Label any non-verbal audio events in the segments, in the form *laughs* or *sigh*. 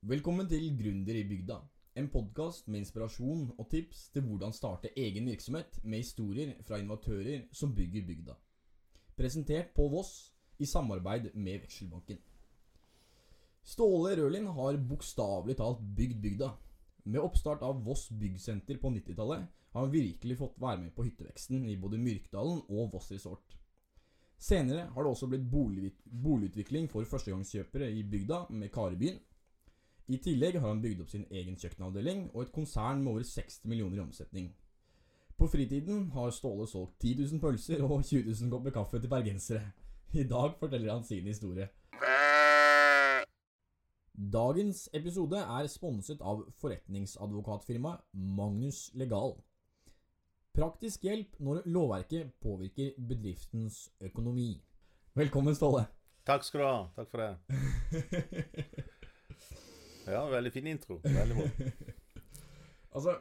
Velkommen til Gründer i bygda. En podkast med inspirasjon og tips til hvordan starte egen virksomhet med historier fra innovatører som bygger bygda. Presentert på Voss i samarbeid med Vekselbanken. Ståle Rølin har bokstavelig talt bygd bygda. Med oppstart av Voss byggsenter på 90-tallet har han virkelig fått være med på hytteveksten i både Myrkdalen og Voss Resort. Senere har det også blitt boligutvikling for førstegangskjøpere i bygda med Karebyen. I tillegg har han bygd opp sin egen kjøkkenavdeling og et konsern med over 60 millioner i omsetning. På fritiden har Ståle solgt 10 000 pølser og 20 000 kopper kaffe til bergensere. I dag forteller han sin historie. Dagens episode er sponset av forretningsadvokatfirmaet Magnus Legal. Praktisk hjelp når lovverket påvirker bedriftens økonomi. Velkommen, Ståle. Takk skal du ha. Takk for det. *laughs* Ja, veldig fin intro. Veldig bra. *laughs* altså,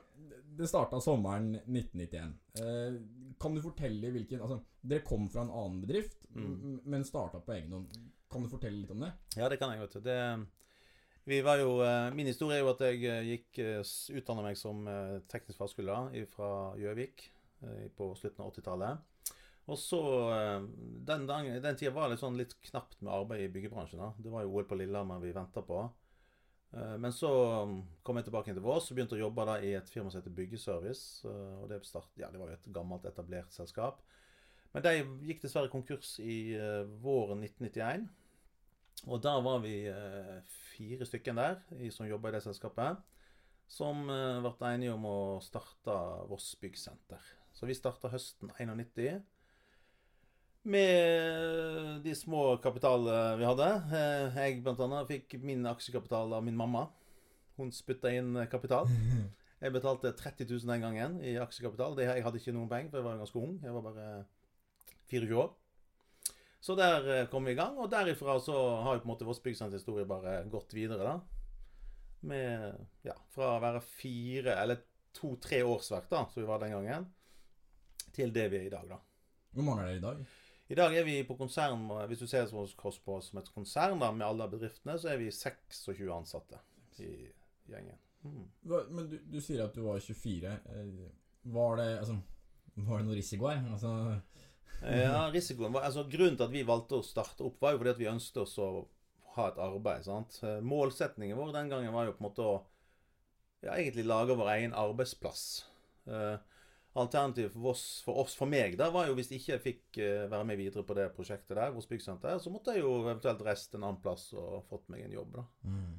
det starta sommeren 1991. Eh, kan du fortelle hvilken Altså, dere kom fra en annen bedrift, Mm. men starta på egen hånd. Kan du fortelle litt om det? Ja, det kan jeg, vet du. Det, vi var jo, eh, min historie er jo at jeg eh, gikk utdanna utdannet meg som eh, teknisk fagskole fra Gjøvik eh, på slutten av 80-tallet. Og så eh, Den, dagen- den tida var det sånn litt knapt med arbeid i byggebransjen. da. Det var jo OL på Lillehammer vi venta på. Eh, Men så mm, kom jeg tilbake til Vås og begynte å jobbe da i et firma som heter Byggeservice. eh, Og det, start, ja, det var jo et gammelt, etablert selskap. Men de gikk dessverre konkurs i eh, våren 1991. Og da var vi fire stykker der som jobba i det selskapet, som ble enige om å starte Voss byggsenter. Så vi starta høsten 91 med de små kapitalene vi hadde. Eh, Jeg blant annet fikk min aksjekapital av min mamma. Hun spytta inn kapital. *laughs* Jeg betalte 30 000 den gangen i aksjekapital. Jeg hadde ikke noen penger, for jeg var ganske ung. Jeg var bare 24 år. Så der eh, kom vi i gang, og derifra så har jo på en måte Voss Byggsenters historie bare gått videre, da. Med ja, fra å være fire eller to-tre årsverk, da, som vi var den gangen, til det vi er i dag, da. Hvor mange er det i dag? I dag er vi på konsern, hvis du ser oss på som et konsern da, med alle bedriftene, så er vi 26 ansatte i gjengen. Mm. Men du, du sier at du var 24. Eh, Var det altså Var det noe risiko her? Altså *laughs* Ja, risikoen var, altså Grunnen til at vi valgte å starte opp, var jo fordi at vi ønsket oss å ha et arbeid. sant? Eh, Målsetningen vår den gangen var jo på en måte å ja, egentlig lage vår egen arbeidsplass. Eh, Alternativet for oss, for oss, for meg, da, var jo hvis jeg ikke fikk eh, være med videre på det prosjektet der, hos byggsenteret, så måtte jeg jo eventuelt reist en annen plass og fått meg en jobb. da. mm.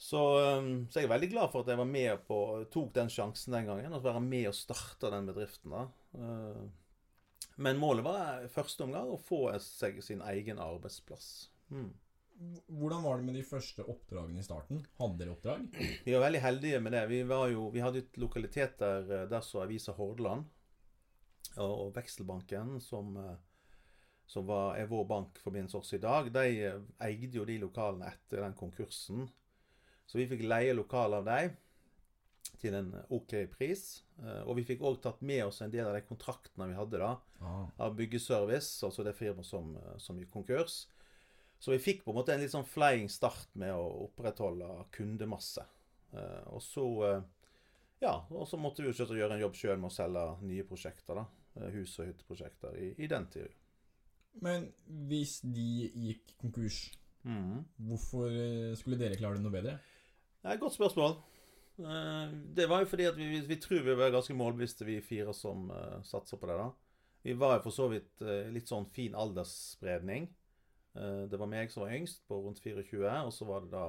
Så, um, så jeg er veldig glad for at jeg var med på, tok den sjansen den gangen. Å være med og starte den bedriften. da. Uh, Men målet var i første omgang å få seg sin egen arbeidsplass. Mm. Hvordan var det med de første oppdragene i starten? Hadde dere oppdrag? Vi var veldig heldige med det. Vi, var jo, vi hadde et lokaliteter eh, der så avisa Hordaland og, Vekselbanken, som, eh, som var, er vår bankforbindelse også i dag, de eh, eide jo de lokalene etter den konkursen. Så vi fikk leie lokaler av dem til en OK pris. Og vi fikk òg tatt med oss en del av de kontraktene vi hadde da, Ah. av Byggeservice, altså det firmaet som, som gikk konkurs. Så vi fikk på en måte en litt sånn flying start med å opprettholde kundemasse. Eh, og så eh, ja, og så måtte vi jo selvsagt gjøre en jobb sjøl med å selge nye prosjekter. da, eh, Hus- og hytteprosjekter i, i den tida. Men hvis de gikk konkurs, Mm. hvorfor skulle dere klare det noe bedre? Det er et godt spørsmål. Det var jo fordi at vi, vi, vi tror vi var ganske målbevisste, vi fire som satser på det. da. Vi var jo for så vidt litt sånn fin aldersspredning. Eh, det var meg som var yngst, på rundt 24, og så var det da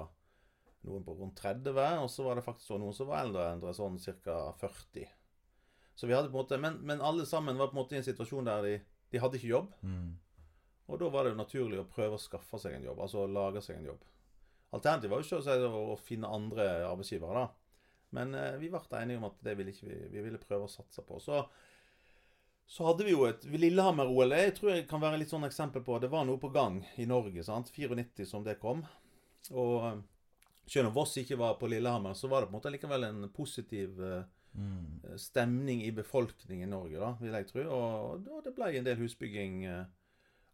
noen på rundt 30, og så var det faktisk noen som var eldre enn sånn ca. 40. Så vi hadde på en måte, men, men alle sammen var på en måte i en situasjon der de, de hadde ikke jobb. Mm. Og da var det jo naturlig å prøve å skaffe seg en jobb, altså å lage seg en jobb. Alternativet var jo ikke å finne andre arbeidsgivere, da. Men eh, vi ble enige om at det ville ikke vi, vi ville prøve å satse på. Så, så hadde vi jo et Lillehammer-OL. Jeg tror jeg kan være litt sånn eksempel på Det var noe på gang i Norge. sant? 94 som det kom. Og eh, selv om Voss ikke var på Lillehammer, så var det på en måte likevel en positiv eh, Mm. stemning i befolkningen i Norge, da, vil jeg tro. Og og det ble en del husbygging. eh,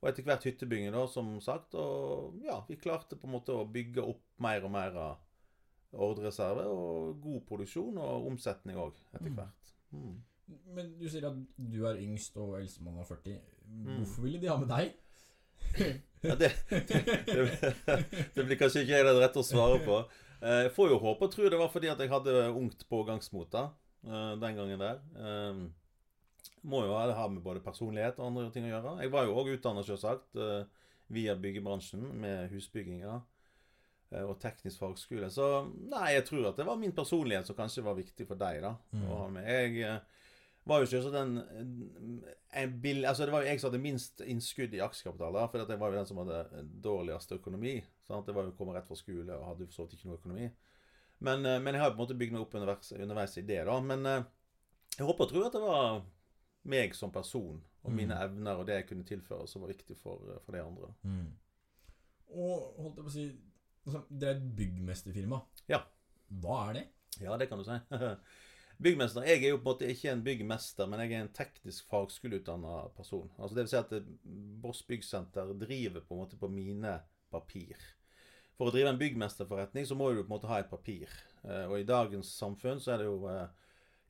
og etter hvert hyttebygging, da, som sagt. Og ja, vi klarte på en måte å bygge opp mer og mer av ordrereserve og god produksjon og omsetning òg, etter Mm. hvert. Mm. Men du sier at du er yngst og eldstemann er 40. Mm. Hvorfor ville de ha med deg? *laughs* Ja, det, det, *laughs* det blir kanskje ikke jeg den rette å svare på. Eh, Jeg får jo håpe og tro det var fordi at jeg hadde ungt pågangsmot da, eh, den gangen der. Eh, Må jo ha med både personlighet og andre ting å gjøre. Jeg var jo òg utdanna, selvsagt, eh, via byggebransjen med husbygginger eh, og teknisk fagskole. Så nei, jeg tror at det var min personlighet som kanskje var viktig for deg, da. Mm. Å ha med. Jeg var jo selvsagt den en bill, altså Det var jo jeg som hadde minst innskudd i aksjekapital, for jeg var jo den som hadde dårligst økonomi. Sant? Det var jo kommet rett fra skole og hadde jo for så vidt ikke noe økonomi. Men, eh, men jeg har jo på en måte bygd meg opp underveis, underveis i det, da. Men eh, jeg håper og tror at det var meg som person og mine Mm. evner og det jeg kunne tilføre, som var viktig for, eh, for de andre. Mm. Og holdt jeg på å si det Dere er et byggmesterfirma. Ja. Hva er det? Ja, det kan du si. *laughs* Byggmester. Jeg er jo på en måte ikke en byggmester, men jeg er en teknisk fagskoleutdanna person. Altså det vil si at eh, Boss Byggsenter driver på en måte på mine papir. For å drive en byggmesterforretning så må du på en måte ha et papir. Eh, Og i dagens samfunn så er det jo eh,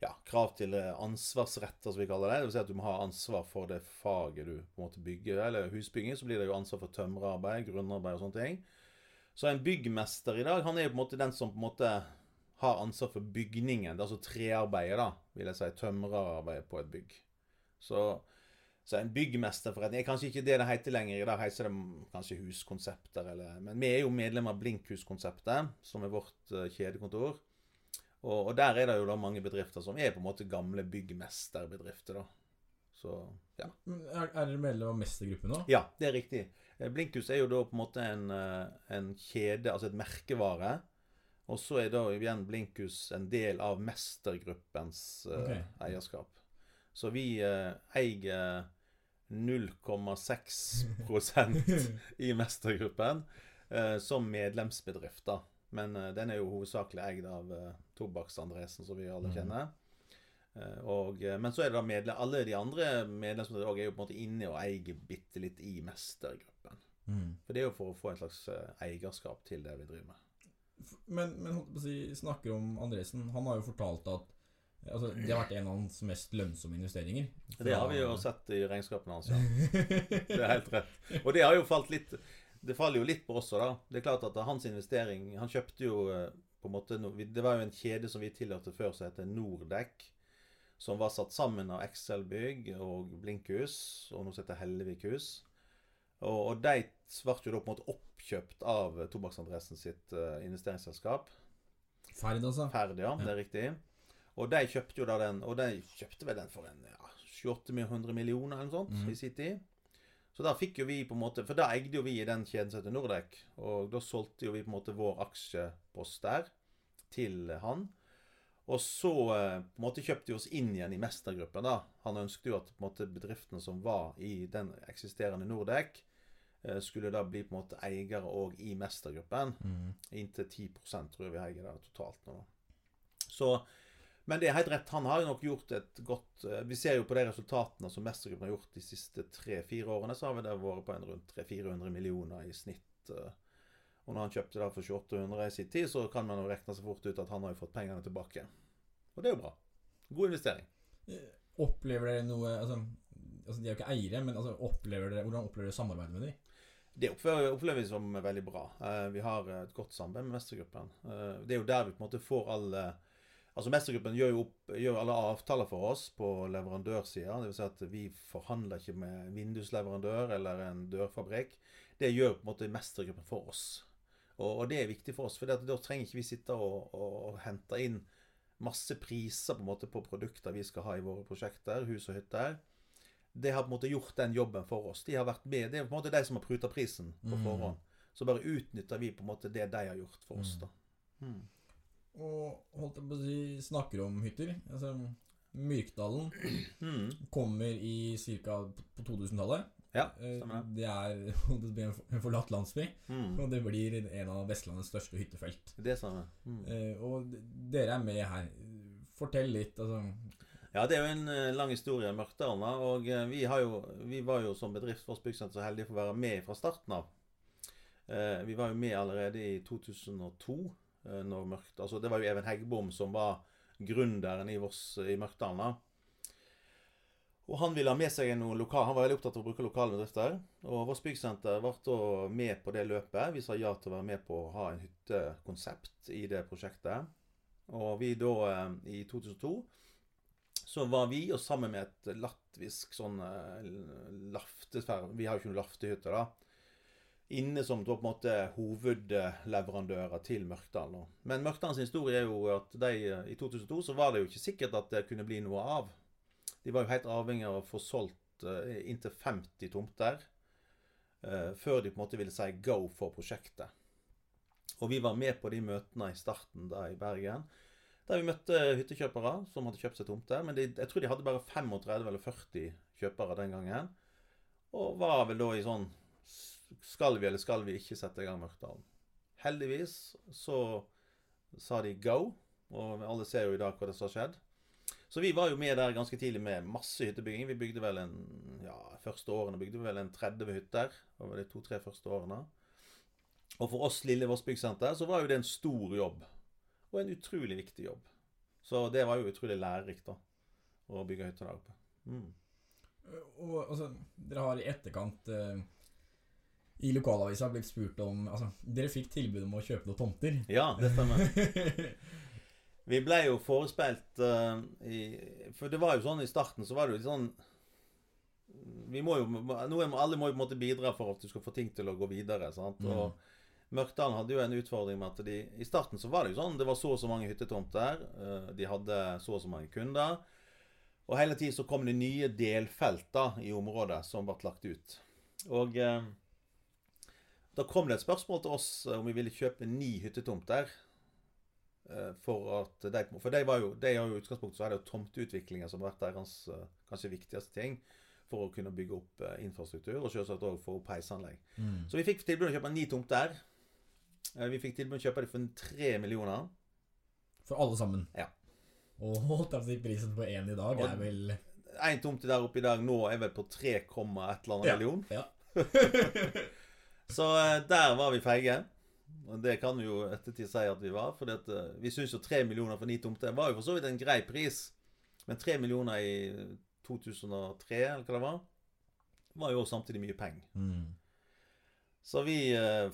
ja, krav til eh, ansvarsretter, som vi kaller det. Vil si at du må ha ansvar for det faget du på en måte bygger. Eller husbygging, så blir det jo ansvar for tømrerarbeid, grunnarbeid og sånne ting. Så en byggmester i dag, han er jo på en måte den som på en måte har ansvar for bygningen. Det er altså trearbeidet, da, vil jeg si. Tømrerarbeid på et bygg. Så, så en byggmesterforretning er kanskje ikke det det heter lenger. I dag heter det kanskje huskonsepter, eller Men vi er jo medlem av Blinkhus-konseptet, som er vårt eh, kjedekontor. Og, og der er det jo da mange bedrifter som er på en måte gamle byggmesterbedrifter, da. Så ja. Er, er dere medlem av mestergruppen nå? Ja, det er riktig. Eh, Blinkhus er jo da på en måte en, eh, en kjede, altså et merkevare. Og så er da igjen Blinkhus en del av mestergruppens uh, okay. eierskap. Så vi uh, eier 0,6% *laughs* i mestergruppen uh, som medlemsbedrift, da. Men den er jo hovedsakelig eid av Tobakks-Andresen, som vi alle Mhm. kjenner. Og, men så er det da medle alle de andre medlemsbedriftene er jo på en måte inne og eier bitte litt i mestergruppen. Mm. For det er jo for å få en slags eierskap til det vi driver med. Men, men si, snakker om Andresen. Han har jo fortalt at altså, det har vært en av hans mest lønnsomme investeringer. Det har vi jo sett i regnskapene hans, ja. Det er helt rett. Og det har jo falt litt Det faller jo litt på oss òg, da. Det er klart at hans investering Han kjøpte jo eh, på en måte Det var jo en kjede som vi tilhørte før, som heter Nordek. Som var satt sammen av Excel Bygg og Blinkhus, og nå heter Hellevikhus. Og, og de ble jo da på en måte oppkjøpt av Tobakksadressen sitt eh, investeringsselskap. Ferd, altså. Ferd, ja. Det er riktig. Og de kjøpte jo da den Og de kjøpte vel den for en ja, 2800 millioner eller noe sånt mm. i sin tid. Så da fikk jo vi på en måte For da eide jo vi i den kjeden som heter Nordek. Og da solgte jo vi på en måte vår aksjepost der til han. Og så eh, på en måte kjøpte vi oss inn igjen i mestergruppen. da. Han ønsket jo at på en måte bedriftene som var i den eksisterende Nordek, eh, skulle da bli på en måte eiere òg i mestergruppen. Mm. Inntil 10% tror jeg vi eier der totalt nå. Så, men det er helt rett. Han har jo nok gjort et godt eh, Vi ser jo på de resultatene som mestergruppen har gjort de siste tre-fire årene, så har vi det vært på en rundt 300-400 millioner i snitt. eh. Og når han kjøpte det for 2800 i sin tid, så kan man jo regne seg fort ut at han har jo fått pengene tilbake. Og det er jo bra. God investering. Eh, Opplever dere noe altså, altså, De er jo ikke eiere, men altså, opplever dere, hvordan opplever dere samarbeidet med dem? Det opplever vi som veldig bra. Eh, vi har et godt samarbeid med mestergruppen. Eh, det er jo der vi på en måte får alle Altså Mestergruppen gjør jo opp, gjør alle avtaler for oss på leverandørsida. Dvs. Si at vi forhandler ikke med en vindusleverandør eller en dørfabrikk. Det gjør på en måte mestergruppen for oss. Og, og det er viktig for oss, for da trenger ikke vi sitte og, og, og hente inn masse priser på en måte på produkter vi skal ha i våre prosjekter, hus og hytter. Det har på en måte gjort den jobben for oss. De har vært med, Det er på en måte de som har pruta prisen på Mm. forhånd. Så bare utnytter vi på en måte det de har gjort for oss. da. Mm. Og holdt jeg på å si, snakker om hytter. Altså, Myrkdalen *clears throat* Mm. kommer i ca. på 2000-tallet. Ja, Eh, stemmer det. Det er *laughs* en forlatt landsby, Mm. og det blir en av Vestlandets største hyttefelt. Det stemmer. Mm. Eh, Og dere er med her. Fortell litt, altså. Ja, det er jo en eh, lang historie, Mørkdalene. da, Og eh, vi, har jo, vi var jo som bedrift for Byggsenter så heldige for å være med fra starten av. Eh, vi var jo med allerede i 2002. Eh, når Mørkt, altså Det var jo Even Heggbom som var gründeren i, i Mørkdalene. Og han ville ha med seg noen lokal, han var veldig opptatt av å bruke lokale bedrifter. Og Voss Byggsenter ble da med på det løpet. Vi sa ja til å være med på å ha en hyttekonsept i det prosjektet. Og vi da, i 2002, så var vi, jo sammen med et latvisk sånn eh, laftesfære Vi har jo ikke noen laftehytte, da. Inne som på en måte hovedleverandører til Mørkdal. nå. Men Mørkdalens historie er jo at de, i 2002 så var det jo ikke sikkert at det kunne bli noe av. De var jo helt avhengig av å få solgt eh, inntil 50 tomter eh, før de på en måte ville si go for prosjektet. Og vi var med på de møtene i starten da i Bergen. Der vi møtte hyttekjøpere som hadde kjøpt seg tomter. Men de, jeg tror de hadde bare 35 eller 40 kjøpere den gangen. Og var vel da i sånn Skal vi eller skal vi ikke sette i gang Mørkdalen? Heldigvis så sa de go. Og alle ser jo i dag hva det som har skjedd. Så vi var jo med der ganske tidlig med masse hyttebygging. Vi bygde vel en ja, første årene bygde vi vel en 30 hytter over de to-tre første årene. Og for oss lille Voss byggsenter så var jo det en stor jobb. Og en utrolig viktig jobb. Så det var jo utrolig lærerikt, da. Å bygge hytta der oppe. Mm. Og altså, dere har i etterkant eh, i lokalavisa blitt spurt om Altså, dere fikk tilbud om å kjøpe noen tomter. Ja, det stemmer. *laughs* Vi ble jo forespeilt uh, i For det var jo sånn i starten, så var det jo litt sånn Vi må jo Alle må jo på en måte bidra for at du skal få ting til å gå videre. sant? Mm. Og Mørkdalen hadde jo en utfordring med at de I starten så var det jo sånn Det var så og så mange hyttetomter. Uh, de hadde så og så mange kunder. Og hele tiden så kom det nye delfelter i området som ble lagt ut. Og eh, da kom det et spørsmål til oss om vi ville kjøpe ni hyttetomter. Eh, For at de, for de var jo, de har jo utgangspunktet så er det jo tomteutviklinga som har vært deres eh, kanskje viktigste ting for å kunne bygge opp eh, infrastruktur, og selvsagt òg få opp heisanlegg. Mm. Så vi fikk tilbud om å kjøpe ni tomter. Eh, Vi fikk tilbud om å kjøpe dem for tre millioner. For alle sammen. Ja. *laughs* Og prisen på én i dag er vel Én tomt der oppe i dag nå er vel på 3, et eller annet Ja. million. Ja. *laughs* Så eh, der var vi feige. Og det kan vi jo ettertid si at vi var. For vi syns jo tre millioner for ni tomter var jo for så vidt en grei pris. Men tre millioner i 2003, eller hva det var, var jo samtidig mye penger. mm. Så vi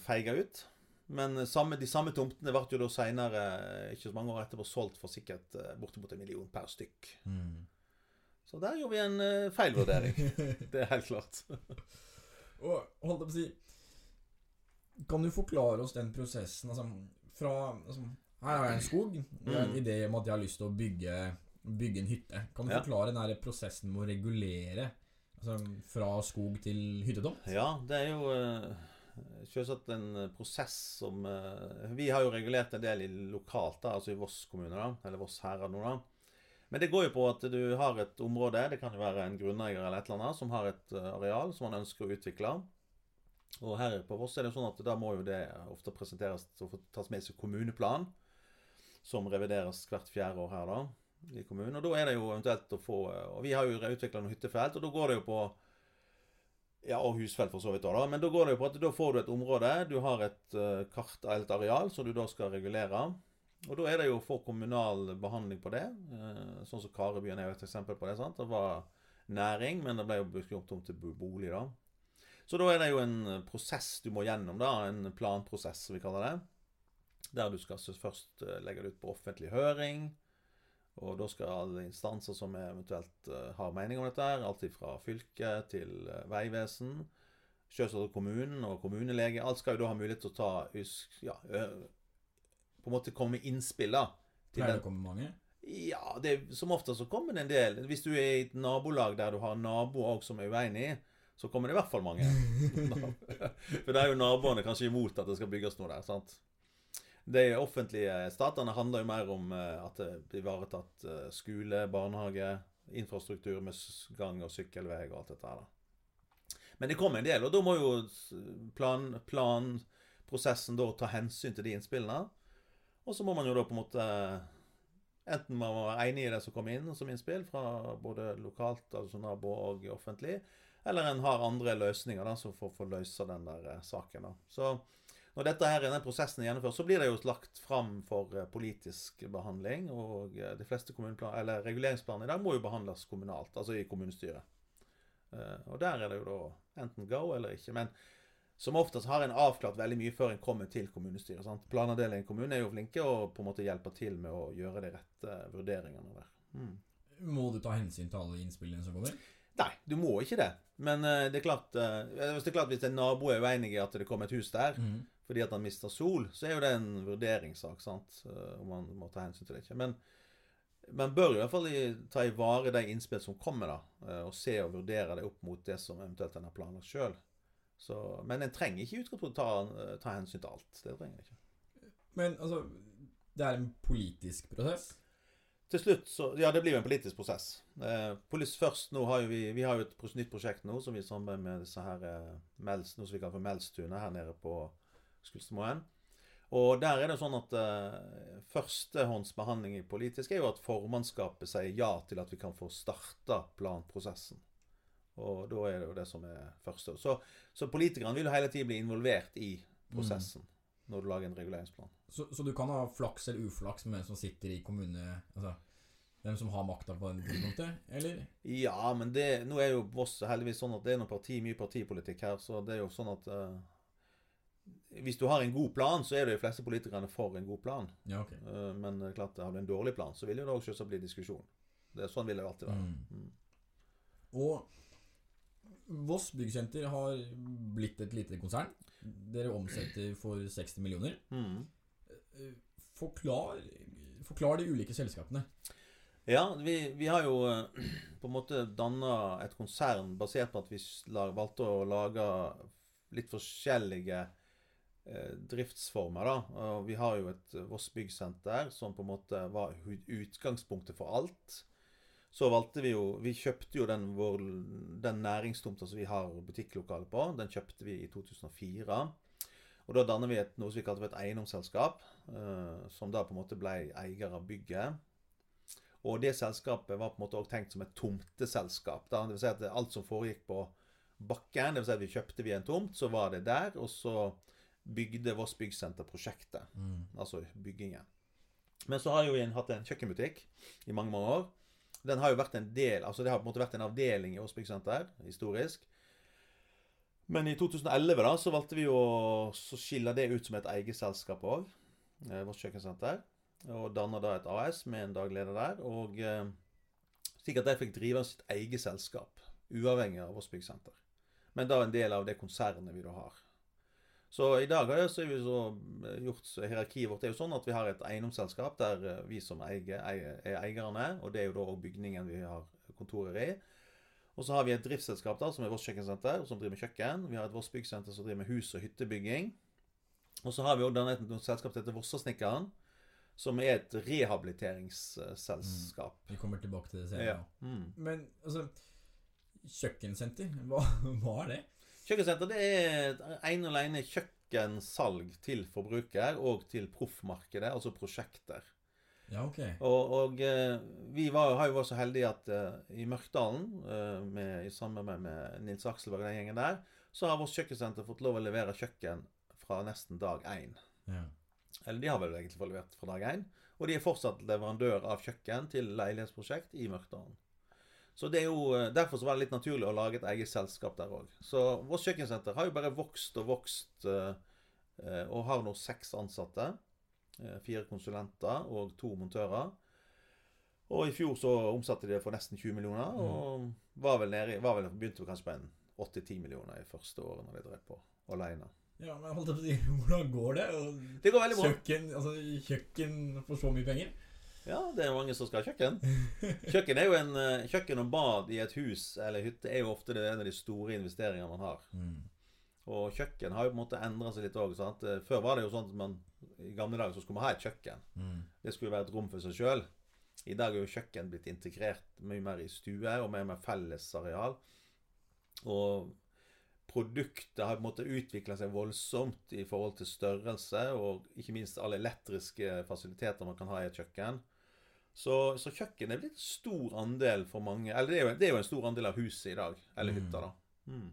feiga ut. Men samme, de samme tomtene ble jo da seinere, ikke så mange år etterpå, solgt for sikkert uh, bortimot en million per stykk. Mm. Så der gjorde vi en uh, feilvurdering. *laughs* Det er helt klart. *laughs* Og holdt jeg på å si Kan du forklare oss den prosessen altså, fra altså, Her har jeg en skog. Det er en Mm. idé om at jeg har lyst til å bygge, bygge en hytte. Kan du Ja. forklare den her prosessen med å regulere altså, fra skog til hyttetomt? Ja, det er jo selvsagt en eh, prosess som eh, Vi har jo regulert en del lokalt, da, altså i Voss kommune, da, eller Voss herad nå, da. Men det går jo på at du har et område, det kan jo være en grunneier eller et eller annet, som har et eh, areal som man ønsker å utvikle. Og her på Voss er det sånn at da må jo det ofte presenteres og tas med seg kommuneplan, som revideres hvert fjerde år her, da, i kommunen. Og da er det jo eventuelt å få Og vi har jo utvikla noen hyttefelt, og da går det jo på ja, og husfelt for så vidt også, da. Men da går det jo på at da får du et område. Du har et uh, kart eller et areal som du da skal regulere. Og da er det jo for kommunal behandling på det. Uh, sånn som Karebyen er jo et eksempel på det. sant? Det var næring, men det ble jo gjort om til bolig, da. Så da er det jo en prosess du må gjennom, da. En planprosess, som vi kaller det. Der du skal først eh, legge det ut på offentlig høring. Og da skal alle instanser som eventuelt eh, har mening om dette, her, alt fra fylke til Vegvesen, veivesen, selvsagt kommunen og kommunelege, alt skal jo da ha mulighet til å ta ja, På en måte komme med innspill, da. Pleier det å komme mange? ja, det, som ofte så kommer det en del. Hvis du er i et nabolag der du har naboer som er uenig, så kommer det i hvert fall mange. *laughs* For det er jo naboene kanskje imot at det skal bygges noe der. sant? De offentlige statene handler jo mer om eh, at det blir ivaretatt eh, skole, barnehage, infrastruktur med gang- og sykkelvei og alt dette her. Men det kommer en del, og da må jo planprosessen da ta hensyn til de innspillene. Og så må man jo da på en måte Enten man var enig i det som kom inn som innspill fra både lokalt, altså nabo og offentlig, eller en har andre løsninger da, som får, får løse den der eh, saken. da. Så når dette her, denne prosessen er gjennomført, så blir det jo lagt fram for eh, politisk behandling. Og eh, de fleste reguleringsplaner i dag må jo behandles kommunalt, altså i kommunestyret. Eh, Og der er det jo da enten go eller ikke. Men som oftest har en avklart veldig mye før en kommer til kommunestyret. sant? Planavdelingen i kommunen er jo flinke og på en måte hjelper til med å gjøre de rette vurderingene der. Mm. Må du ta hensyn til alle innspillene som kommer? Nei, du må ikke det. Men det er klart hvis det er klart hvis en nabo er uenig i at det kommer et hus der Mm. Fordi at han mister sol, så er jo det en vurderingssak, sant. eh, Om man må ta hensyn til det ikke. Men man bør i hvert fall ta i vare de innspill som kommer, da. eh, Og se og vurdere det opp mot det som eventuelt en har planlagt sjøl. Men en trenger ikke i utgangspunktet ta, eh, ta hensyn til alt. Det trenger en ikke. Men altså Det er en politisk prosess? Til slutt så Ja, det blir jo en politisk prosess. Eh, polis først nå har jo vi Vi har jo et nytt prosjekt nå som vi samarbeider med disse her eh, Mels, noe som vi kaller for Melstunet her nede på Skulstadmoen. Og der er det sånn at eh, førstehåndsbehandling i politisk er jo at formannskapet sier ja til at vi kan få starta planprosessen. Og da er det jo det som er første. Så, så politikerne vil jo hele tiden bli involvert i prosessen når du lager en reguleringsplan. Så, så du kan ha flaks eller uflaks med hvem som sitter i kommune... Altså hvem som har makta på det tidspunktet, eller? Ja, men det, nå er jo Voss heldigvis sånn at det er noe parti, mye partipolitikk her, så det er jo sånn at eh, Hvis du har en god plan, så er de fleste politikerne for en god plan. Ja, ok. Eh, men klart, har du en dårlig plan, så vil jo det også selvsagt bli diskusjon. Det er Sånn vil det alltid være. Mm. Mm. Og Voss Byggsenter har blitt et lite konsern. Dere omsetter for 60 millioner. Mm. Forklar, forklar de ulike selskapene. Ja, vi, vi har jo eh, på en måte danna et konsern basert på at vi valgte å lage litt forskjellige driftsformer. da. Og vi har jo et eh, Voss Byggsenter som på en måte var utgangspunktet for alt. Så valgte vi jo Vi kjøpte jo den, vår, den næringstomta som vi har butikklokale på. Den kjøpte vi i 2004. Og da danner vi et, noe som vi kalte for et eiendomsselskap, eh, som da på en måte ble eier av bygget. Og det selskapet var på en måte også tenkt som et tomteselskap. Da. Det vil si at alt som foregikk på bakken, vil si at vi kjøpte vi en tomt, så var det der, og så bygde Voss Byggsenter prosjektet. Mm. Altså byggingen. Men så har jo en, hatt en kjøkkenbutikk i mange, mange år. Den har jo vært en del, altså det har på en måte vært en avdeling i Voss Byggsenter, historisk. Men i 2011 da, så valgte vi å så skille det ut som et eierselskap òg. Voss Kjøkkensenter. Og danna da et AS med en dagleder der. Og eh, slik at de fikk drive sitt eget selskap, uavhengig av Voss Byggsenter. Men da en del av det konsernet vi da har. Så i dag har så er vi så eh, gjort Hierarkiet vårt er jo sånn at vi har et eiendomsselskap der eh, vi som eier, er eierne. Og det er jo da bygningen vi har kontorer i. Og så har vi et driftsselskap da, som er Voss Kjøkkensenter, som driver med kjøkken. Vi har et Voss Byggsenter som driver med hus- og hyttebygging. Og så har vi også et et selskap som heter Vossasnekkeren, som er et rehabiliteringsselskap. Vi kommer tilbake til det senere. Ja. Mm. Men altså Kjøkkensenter, hva, *laughs* hva er det? Kjøkkensenter det er ene og alene kjøkkensalg til forbruker og til proffmarkedet, altså prosjekter. Ja, ok. Og, og eh, vi var, har jo vært så heldige at uh, i Mørkdalen, uh, med, i samarbeid med Nils Akselberg og den gjengen der, så har vårt kjøkkensenter fått lov å levere kjøkken fra nesten dag én. Ja. Eller de har vel egentlig fått levert fra dag én. Og de er fortsatt leverandør av kjøkken til leilighetsprosjekt i Mørkdalen. Så det er jo, eh, Derfor så var det litt naturlig å lage et eget selskap der òg. Så vårt kjøkkensenter har jo bare vokst og vokst, eh, eh, og har nå seks ansatte. Fire konsulenter og to montører. Og i fjor så omsatte de det for nesten 20 millioner, og var vel nede, var vel, begynte kanskje på en 8-10 millioner i første året når de drev på alene. ja, men holdt jeg på å si, *laughs* hvordan går det? Og Det går veldig bra. Kjøkken, altså, kjøkken for så mye penger? Ja, det er mange som skal ha kjøkken. Kjøkken er jo en, eh, kjøkken og bad i et hus eller hytte er jo ofte det en av de store investeringene man har. Mm. Og kjøkken har jo på en måte endra seg litt òg. Før var det jo sånn at man i gamle dager så skulle man ha et kjøkken. Mm. Det skulle være et rom for seg sjøl. I dag er jo kjøkken blitt integrert mye mer i stue og mer med fellesareal. Og produktet har på en måte utvikla seg voldsomt i forhold til størrelse, og ikke minst alle elektriske fasiliteter man kan ha i et kjøkken. Så, så kjøkken er blitt en stor andel for mange. Eller det er, jo, det er jo en stor andel av huset i dag. Eller Mm. hytta, da. Mm.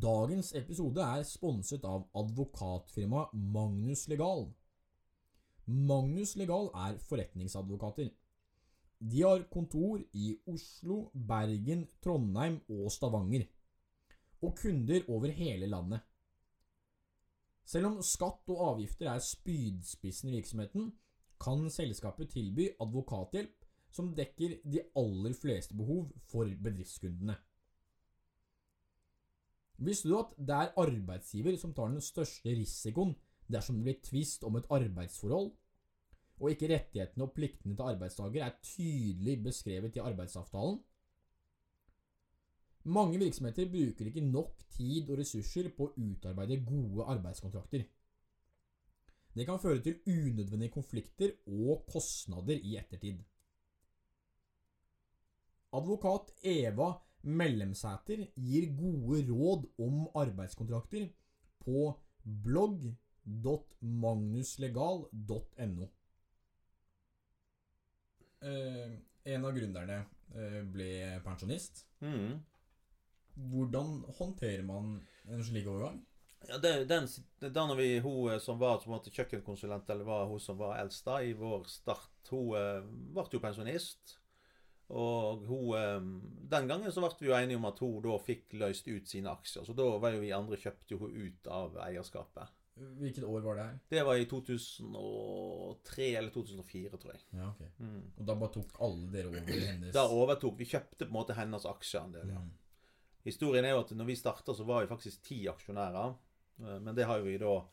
Dagens episode er sponset av advokatfirmaet Magnus Legal. Magnus Legal er forretningsadvokater. De har kontor i Oslo, Bergen, Trondheim og Stavanger. Og kunder over hele landet. Selv om skatt og avgifter er spydspissen i virksomheten, kan selskapet tilby advokathjelp som dekker de aller fleste behov for bedriftskundene. Visste du at det er arbeidsgiver som tar den største risikoen dersom det blir tvist om et arbeidsforhold, og ikke rettighetene og pliktene til arbeidstaker er tydelig beskrevet i arbeidsavtalen? Mange virksomheter bruker ikke nok tid og ressurser på å utarbeide gode arbeidskontrakter. Det kan føre til unødvendige konflikter og kostnader i ettertid. Advokat Eva Mellemsæter gir gode råd om arbeidskontrakter på blogg.magnuslegal.no. Eh, en av gründerne eh, ble pensjonist. Mm. Hvordan håndterer man en slik overgang? Ja, det, den, når vi, hun eh, som var som kjøkkenkonsulent, eller var hun som var eldst da, i vår start, hun eh, ble jo pensjonist. Og hun eh, Den gangen så ble vi jo enige om at hun da fikk løst ut sine aksjer. Så da var jo vi andre kjøpte hun ut av eierskapet. Hvilket år var det her? Det var i 2003 eller 2004, tror jeg. Ja, ok. Mm. Og da bare tok alle dere over hennes Da overtok Vi kjøpte på en måte hennes aksjeandel, ja. Mm. Historien er jo at når vi starta, så var vi faktisk ti aksjonærer. Eh, Men det har jo vi da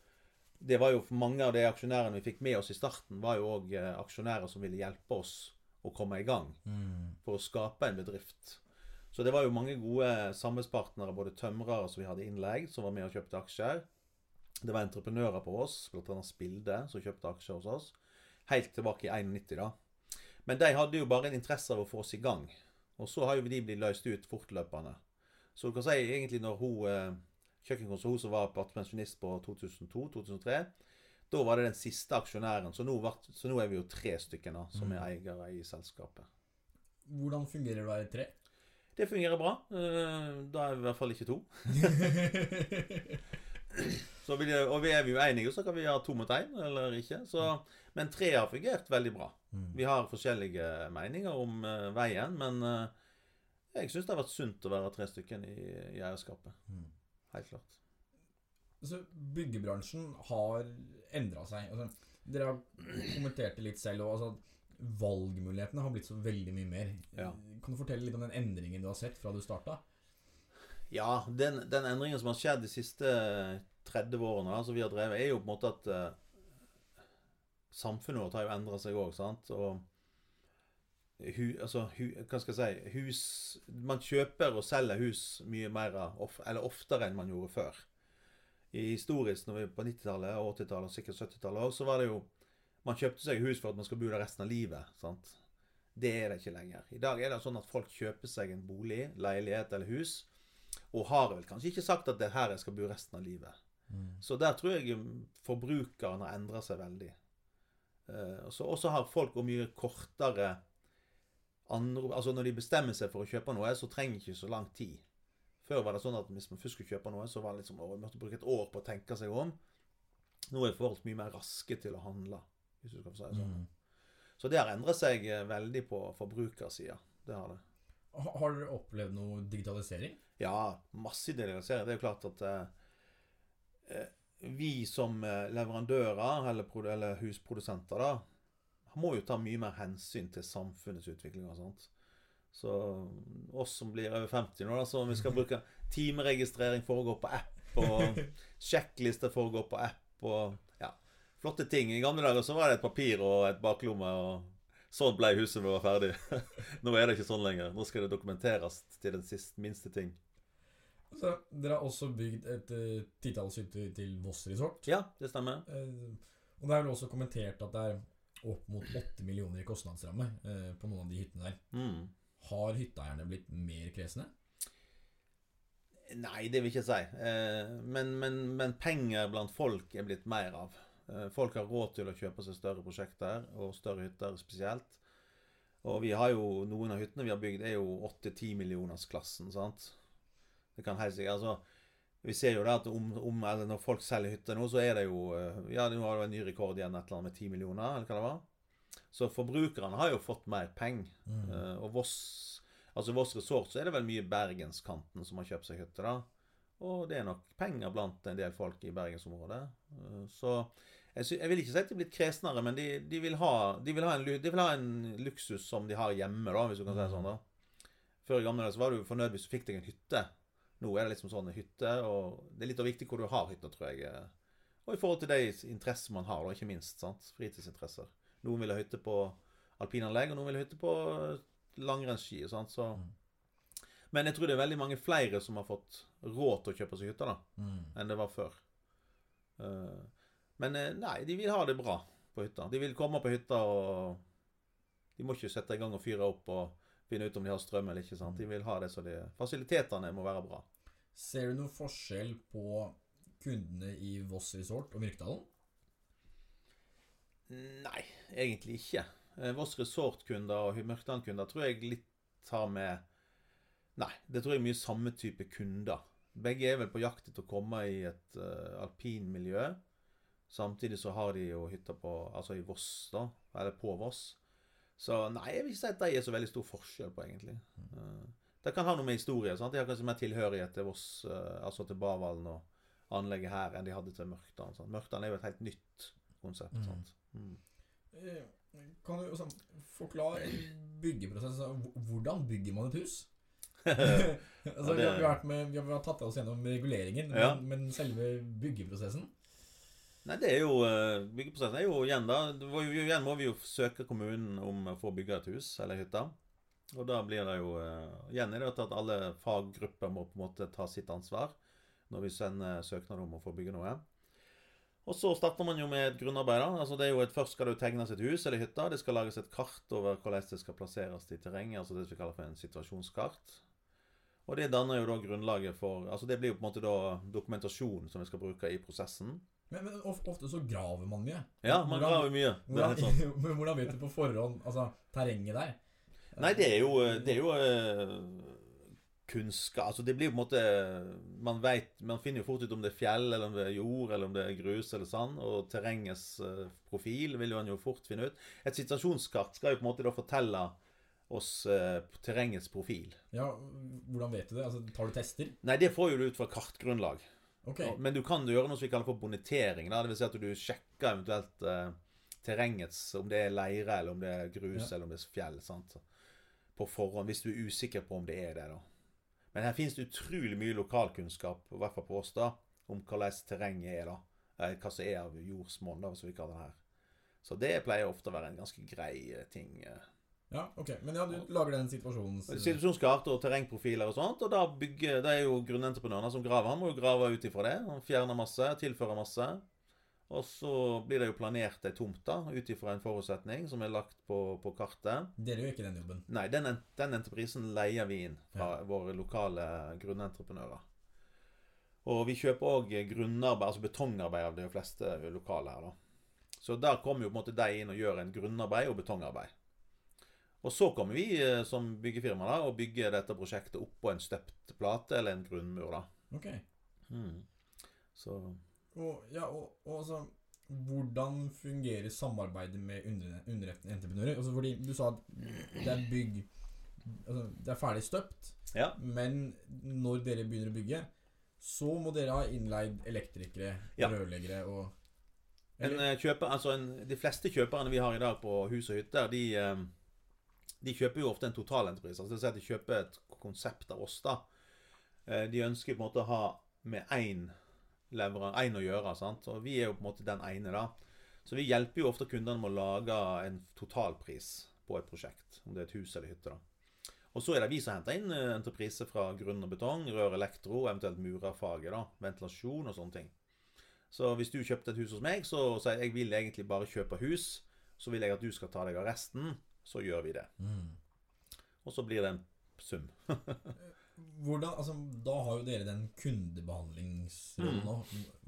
Det var jo mange av de aksjonærene vi fikk med oss i starten, var jo òg aksjonærer som ville hjelpe oss å komme i gang Mm. for å skape en bedrift. Så det var jo mange gode samarbeidspartnere, både tømrere som vi hadde innleid, som var med og kjøpte aksjer. Det var entreprenører på oss, bl.a. Spilde, som kjøpte aksjer hos oss. Helt tilbake i 91, da. Men de hadde jo bare en interesse av å få oss i gang. Og så har jo de blitt løst ut fortløpende. Så du kan si egentlig når hun eh, kjøkkenkonsul, hun som var pensjonist på 2002-2003, da var det den siste aksjonæren. Så nå, vart- så nå er vi jo tre stykker da, som er eiere i selskapet. Hvordan fungerer det å være tre? Det fungerer bra. Eh, Da er vi i hvert fall ikke to. *laughs* Så vi, og vi er vi uenige, så kan vi ha to mot én eller ikke. Så, men tre har fungert veldig bra. Mm. Vi har forskjellige meninger om eh, veien, men jeg syns det har vært sunt å være tre stykker i, i eierskapet. Mm. Helt klart. Så byggebransjen har endra seg. Altså, dere har kommentert det litt selv. Og, altså, valgmulighetene har blitt så veldig mye mer. Ja. Kan du fortelle litt om den endringen du har sett fra du starta? Ja, den, den endringen som har skjedd de siste 30 årene altså vi har drevet, er jo på en måte at uh, samfunnet vårt har jo endra seg òg, sant. Og hu, altså, hu, hva skal jeg si Hus Man kjøper og selger hus mye mer of, eller oftere enn man gjorde før. I historisk, når vi på 90-tallet, 80-tallet og sikkert 70-tallet òg, så var det jo Man kjøpte seg hus for at man skal bo der resten av livet. sant? Det er det ikke lenger. I dag er det sånn at folk kjøper seg en bolig, leilighet eller hus, og har vel kanskje ikke sagt at det er her jeg skal bo resten av livet. Så der tror jeg forbrukeren har endra seg veldig. Eh, og så har folk og mye kortere andre, altså Når de bestemmer seg for å kjøpe noe, så trenger de ikke så lang tid. Før var det sånn at hvis man først skulle kjøpe noe, så var det liksom, å, man måtte bruke et år på å tenke seg om. Nå er folk mye mer raske til å handle, hvis du skal få si det sånn. Mm. Så det har endret seg eh, veldig på forbrukersida. Det har det. Har dere opplevd noe digitalisering? Ja, masse digitalisering. Det er jo klart at eh, eh, vi som eh, leverandører eller, eller husprodusenter da, må jo ta mye mer hensyn til samfunnets utvikling og sånt. Så oss som blir over 50 nå, da, så om vi skal bruke timeregistrering foregår på app, og sjekklister foregår på app, og ja, flotte ting. I gamle dager så var det et papir og et baklomme, og sånn ble huset det var ferdig. *laughs* Nå er det ikke sånn lenger. Nå skal det dokumenteres til den siste, minste ting. Så, dere har også bygd et uh, titalls hytter til Voss Resort. Ja, det stemmer. Uh, og det er vel også kommentert at det er opp mot 8 millioner i kostnadsramme eh, på noen av de hyttene der. Mm. Har hytteeierne blitt mer kresne? Nei, det vil jeg ikke si. Eh, men, men, men penger blant folk er blitt mer av. Eh, Folk har råd til å kjøpe seg større prosjekter, og større hytter spesielt. Og vi har jo, noen av hyttene vi har bygd, er jo 8-10 millionersklassen, sant. Det kan helt sikkert Altså, vi ser jo det at om, om, eller når folk selger hytter nå, så er det jo eh, Ja, nå har det en ny rekord igjen, et eller annet med 10 millioner, eller hva det var. Så forbrukerne har jo fått mer penger. Mm. Eh, og Voss Altså Voss Resort så er det vel mye bergenskanten som har kjøpt seg hytte, da. Og det er nok penger blant en del folk i bergensområdet. Eh, så jeg, vil ikke si at de er blitt kresnere, men de, de, vil ha, de, vil ha en, de vil ha en luksus som de har hjemme, da, hvis du kan si det sånn. da. Før i gamle dager så var du fornøyd hvis du fikk deg en hytte. Nå er det liksom sånn en hytte, og det er litt viktig hvor du har hytta, tror jeg. Og i forhold til de interesser man har, da, ikke minst. sant? Fritidsinteresser. Noen vil ha hytte på alpinanlegg, og noen vil ha hytte på eh, langrennsski. sant? Så... Mm. Men jeg tror det er veldig mange flere som har fått råd til å kjøpe seg hytte da, Mm. enn det var før. Eh, Men eh, nei, de vil ha det bra på hytta. De vil komme på hytta og De må ikke sette i gang og fyre opp og finne ut om de har strøm eller ikke. sant? De vil ha det så de Fasilitetene må være bra. Ser du noen forskjell på kundene i Voss Resort og Myrkdalen? Nei, egentlig ikke. Eh, Voss Resort-kunder og Mørkdalen-kunder tror jeg litt har med Nei, det tror jeg er mye samme type kunder. Begge er vel på jakt etter å komme i et uh, alpinmiljø. Samtidig så har de jo hytter på Altså i Voss, da. Eller på Voss. Så nei, jeg vil ikke si at det er så veldig stor forskjell på, egentlig. Eh, det kan ha noe med historie. sant? De har kanskje mer tilhørighet til Voss, eh, altså til Bavalen og anlegget her, enn de hadde til Mørkdalen. sant? Mørkdalen er jo et helt nytt konsept. Mm. sant? Mm. Eh, Kan du sånn, forklare byggeprosessen? altså, Hvordan bygger man et hus? *laughs* *laughs* altså, vi, har, vi, har vært med, vi har tatt oss gjennom reguleringen, Ja. men, men selve byggeprosessen Nei, det er jo eh, Byggeprosessen er jo igjen, da. Igjen må vi jo søke kommunen om å få bygge et hus eller hytte. Og da blir det jo eh, Igjen er det at alle faggrupper må på en måte ta sitt ansvar når vi sender søknad om å få bygge noe. Og så starter man jo med et grunnarbeid. da. Altså det er jo et, Først skal det jo tegnes et hus eller hytte. Det skal lages et kart over hvordan det skal plasseres i terrenget. altså Det vi kaller for en situasjonskart. Og det danner jo da grunnlaget for altså Det blir jo på en måte da dokumentasjon som vi skal bruke i prosessen. Men, men ofte så graver man mye. Ja, man Hvordan- graver mye. Hvordan, *laughs* men hvordan vet du på forhånd altså, terrenget der? Nei, det er jo, det er jo eh, kunnskap Altså, det blir på en måte Man vet, man finner jo fort ut om det er fjell, eller om det er jord, eller om det er grus eller sand. Og terrengets uh, profil vil man jo fort finne ut. Et situasjonskart skal jo på en måte da fortelle oss eh, terrengets profil. Ja, Hvordan vet du det? Altså, Tar du tester? Nei, det får jo du ut fra kartgrunnlag. Ok. Men du kan gjøre noe som vi kaller for bonitering. Det vil si at du sjekker eventuelt eh, terrengets Om det er leire, eller om det er grus, Ja. eller om det er fjell. Sant? På forhånd, hvis du er usikker på om det er det. da. Men her finnes det utrolig mye lokalkunnskap, i hvert fall på oss, da, om hvordan terrenget er. da. Eh, Hva som er av jordsmonn, som vi kaller det her. Så det pleier ofte å være en ganske grei eh, ting. eh. Ja, ok. Men ja, du lager den situasjonen Situasjonskart og terrengprofiler og sånt. Og da bygger, det er jo grunnentreprenørene som graver. Han må jo grave ut ifra det. Han fjerner masse, tilfører masse. Og så blir det jo planert ei tomt da, ut ifra en forutsetning som er lagt på, på kartet. Dere gjør ikke den jobben. Nei, den, den entreprisen leier vi inn fra våre lokale grunnentreprenører. Og vi kjøper òg grunnarbeid, altså betongarbeid av de fleste lokale her, da. Så der kommer jo på en måte de inn og gjør en grunnarbeid og betongarbeid. Og så kommer vi eh, som byggefirma da, og bygger dette prosjektet oppå en støpt plate eller en grunnmur. da. Ok. Mm. Så Og, ja, og, og altså Hvordan fungerer samarbeidet med under- underentreprenører? Altså fordi Du sa at det er bygg altså, Det er ferdig støpt, ja. men når dere begynner å bygge, så må dere ha innleid elektrikere, Ja. rørleggere og En eh, kjøper, altså en, De fleste kjøperne vi har i dag på hus og hytter, de, eh, de kjøper jo ofte en totalentreprise. Altså de kjøper et konsept av oss. da. Eh, De ønsker på en måte å ha med én leverandør å gjøre. sant? Og vi er jo på en måte den ene, da. Så vi hjelper jo ofte kundene med å lage en totalpris på et prosjekt. Om det er et hus eller hytte. da. Og så er det vi som henter inn eh, entreprise fra grunn og betong, rør, elektro, eventuelt murerfaget. da, Ventilasjon og sånne ting. Så hvis du kjøpte et hus hos meg, så sier jeg jeg vil egentlig bare kjøpe hus, så vil jeg at du skal ta deg av resten, så gjør vi det. mm. Og så blir det en sum. *laughs* Hvordan, altså, Da har jo dere den kundebehandlingsrollen Mm. nå.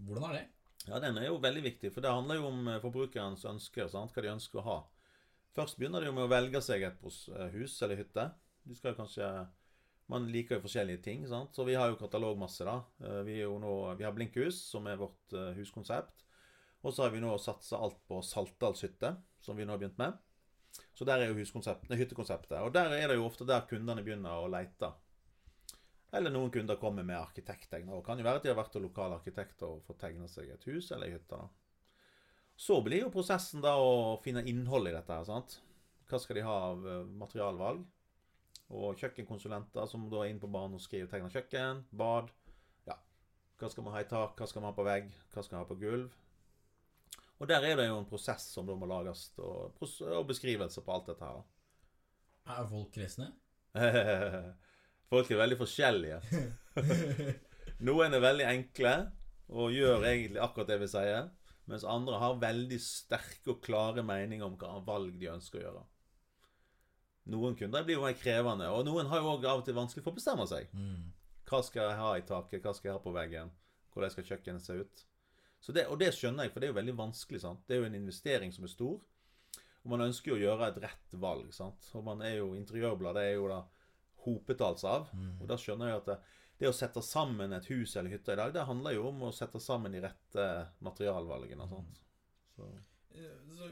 Hvordan er det? Ja, den er jo veldig viktig, for det handler jo om eh, forbrukerens ønsker. Sant? Hva de ønsker å ha. Først begynner jo med å velge seg et eh, hus eller hytte. Du skal kanskje Man liker jo forskjellige ting, sant? så vi har jo katalogmasse, da. Eh, Vi, nå, vi har Blinkhus, som er vårt huskonsept. Og så har vi nå satsa alt på Saltdals hytte, som vi nå har begynt med. Så der er jo hyttekonseptet. Og der er det jo ofte der kundene begynner å leite. Eller noen kunder kommer med arkitekttegner. Det kan jo være at de har vært lokale arkitekter og fått tegna seg et hus eller ei hytte. Så blir jo prosessen da å finne innhold i dette. her, sant? Hva skal de ha av eh, materialvalg? Og kjøkkenkonsulenter som da er inne på banen og skriver tegner kjøkken, bad. Ja. Hva skal man ha i tak, hva skal man ha på vegg, hva skal man ha på gulv? Og der er det jo en prosess som da må lages, og, og beskrivelser på alt dette her. da. Er folk kristne? *laughs* Folk er veldig forskjellige. *laughs* Noen er veldig enkle og gjør egentlig akkurat det vi sier, mens andre har veldig sterke og klare meninger om hva valg de ønsker å gjøre. Noen kunder blir jo mer krevende, og noen har jo også av og til vanskelig for å bestemme seg. Mm. Hva skal jeg ha i taket, hva skal jeg ha på veggen, hvordan skal kjøkkenet se ut? Så det, og det skjønner jeg, for det er jo veldig vanskelig. sant? Det er jo en investering som er stor. Og man ønsker jo å gjøre et rett valg. sant? Og man er jo Interiørblad det er jo da hopetalls av. Og da skjønner jeg at det, det å sette sammen et hus eller hytte i dag, det handler jo om å sette sammen de rette materialvalgene. sant? Så, Eh, Så,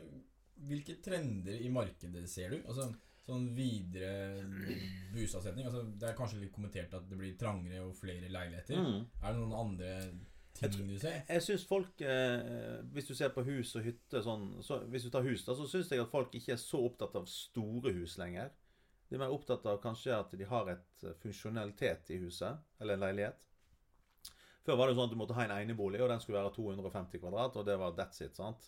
hvilke trender i markedet ser du? Altså, sånn videre boligavsetning. Altså, det er kanskje litt kommentert at det blir trangere og flere leiligheter. mm. Er det noen andre ting du ser? Jeg syns folk eh, Hvis du ser på hus og hytte sånn så, Hvis du tar hus, da, så syns jeg at folk ikke er så opptatt av store hus lenger. De er mer opptatt av kanskje at de har et eh, funksjonalitet i huset, eller en leilighet. Før var det jo sånn at du måtte ha en enebolig, og den skulle være 250 kvadrat, og det var that's it. sant?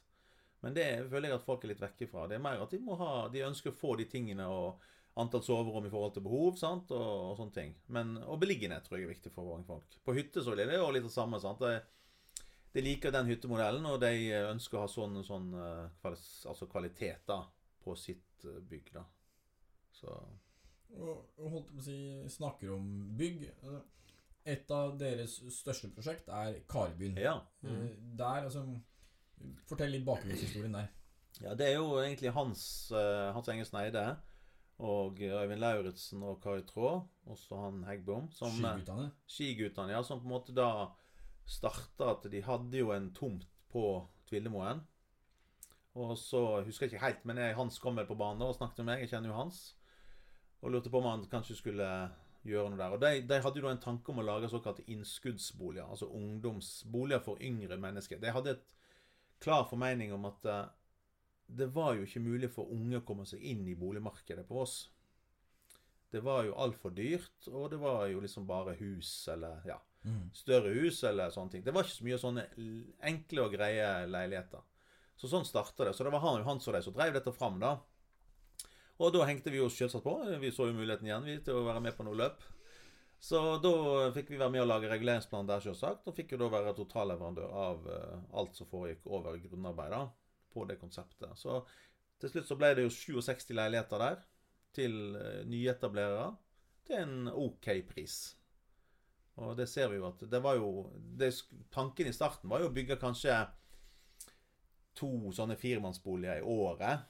Men det føler jeg at folk er litt vekk ifra. Det er mer at de ha, de ønsker å få de tingene og antall soverom i forhold til behov sant? Og, og sånne ting. Men, og beliggenhet tror jeg er viktig for mange folk. På hytte så er det jo litt det samme. sant? Det, de liker den hyttemodellen, og de ønsker å ha sånn, sånn eh, altså kvalitet da, på sitt eh, bygg. da. Så Og, holdt på å si snakker om bygg. Et av deres største prosjekt er Karbyen. ja. Mm. Der, altså Fortell litt bakgrunnshistorien der. Ja, det er jo egentlig Hans, eh, Hans Engelsen Sneide og Øyvind Lauritzen og Kari Traa, også han Heggbom, som eh, skiguttene, ja, som på en måte da starta at de hadde jo en tomt på Tvildemoen. Og så husker jeg ikke helt, men jeg, Hans kom vel på banen og snakket med meg. Jeg kjenner jo Hans. Og lurte på om han kanskje skulle gjøre noe der. Og de, de hadde jo da en tanke om å lage såkalte innskuddsboliger. Altså ungdomsboliger for yngre mennesker. De hadde et klar formening om at eh, det var jo ikke mulig for unge å komme seg inn i boligmarkedet på Voss. Det var jo altfor dyrt, og det var jo liksom bare hus eller ja, Mm. større hus eller sånne ting. Det var ikke så mye sånne enkle og greie leiligheter. Så sånn starta det. Så det var han, han som, de som drev dette fram, da. Og da hengte vi oss selvsagt på. Vi så jo muligheten igjen vi, til å være med på noe løp. Så da fikk vi være med å lage reguleringsplan der, selvsagt. Og fikk jo da være totalleverandør av eh, alt som foregikk over grunnarbeid da, på det konseptet. Så til slutt så ble det jo 67 leiligheter der til eh, nyetablerere til en OK pris. Og det ser vi jo at det var jo det, Tanken i starten var jo å bygge kanskje to sånne firemannsboliger i året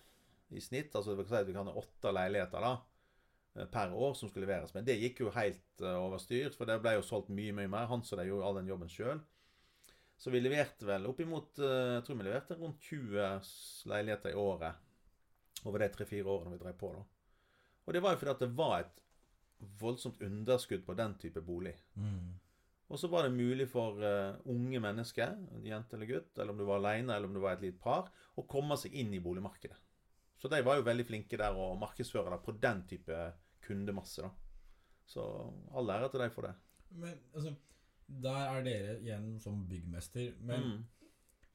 i snitt. Altså vi vil si at vi kan ha åtte leiligheter da eh, per år som skulle leveres. Men det gikk jo helt uh, over styr, for det ble jo solgt mye, mye mer. Han de gjorde all den jobben sjøl. Så vi leverte vel oppimot uh, Jeg tror vi leverte rundt 20 leiligheter i året over de tre-fire årene vi drev på, da. Og det var jo fordi at det var et voldsomt underskudd på den type bolig. Mm. Og så var det mulig for uh, unge mennesker, en jente eller gutt, eller om du var alene eller om du var et lite par, å komme seg inn i boligmarkedet. Så de var jo veldig flinke der å markedsføre det på den type kundemasse. da. Så all ære til deg for det. Men altså, der er dere igjen som byggmester. Men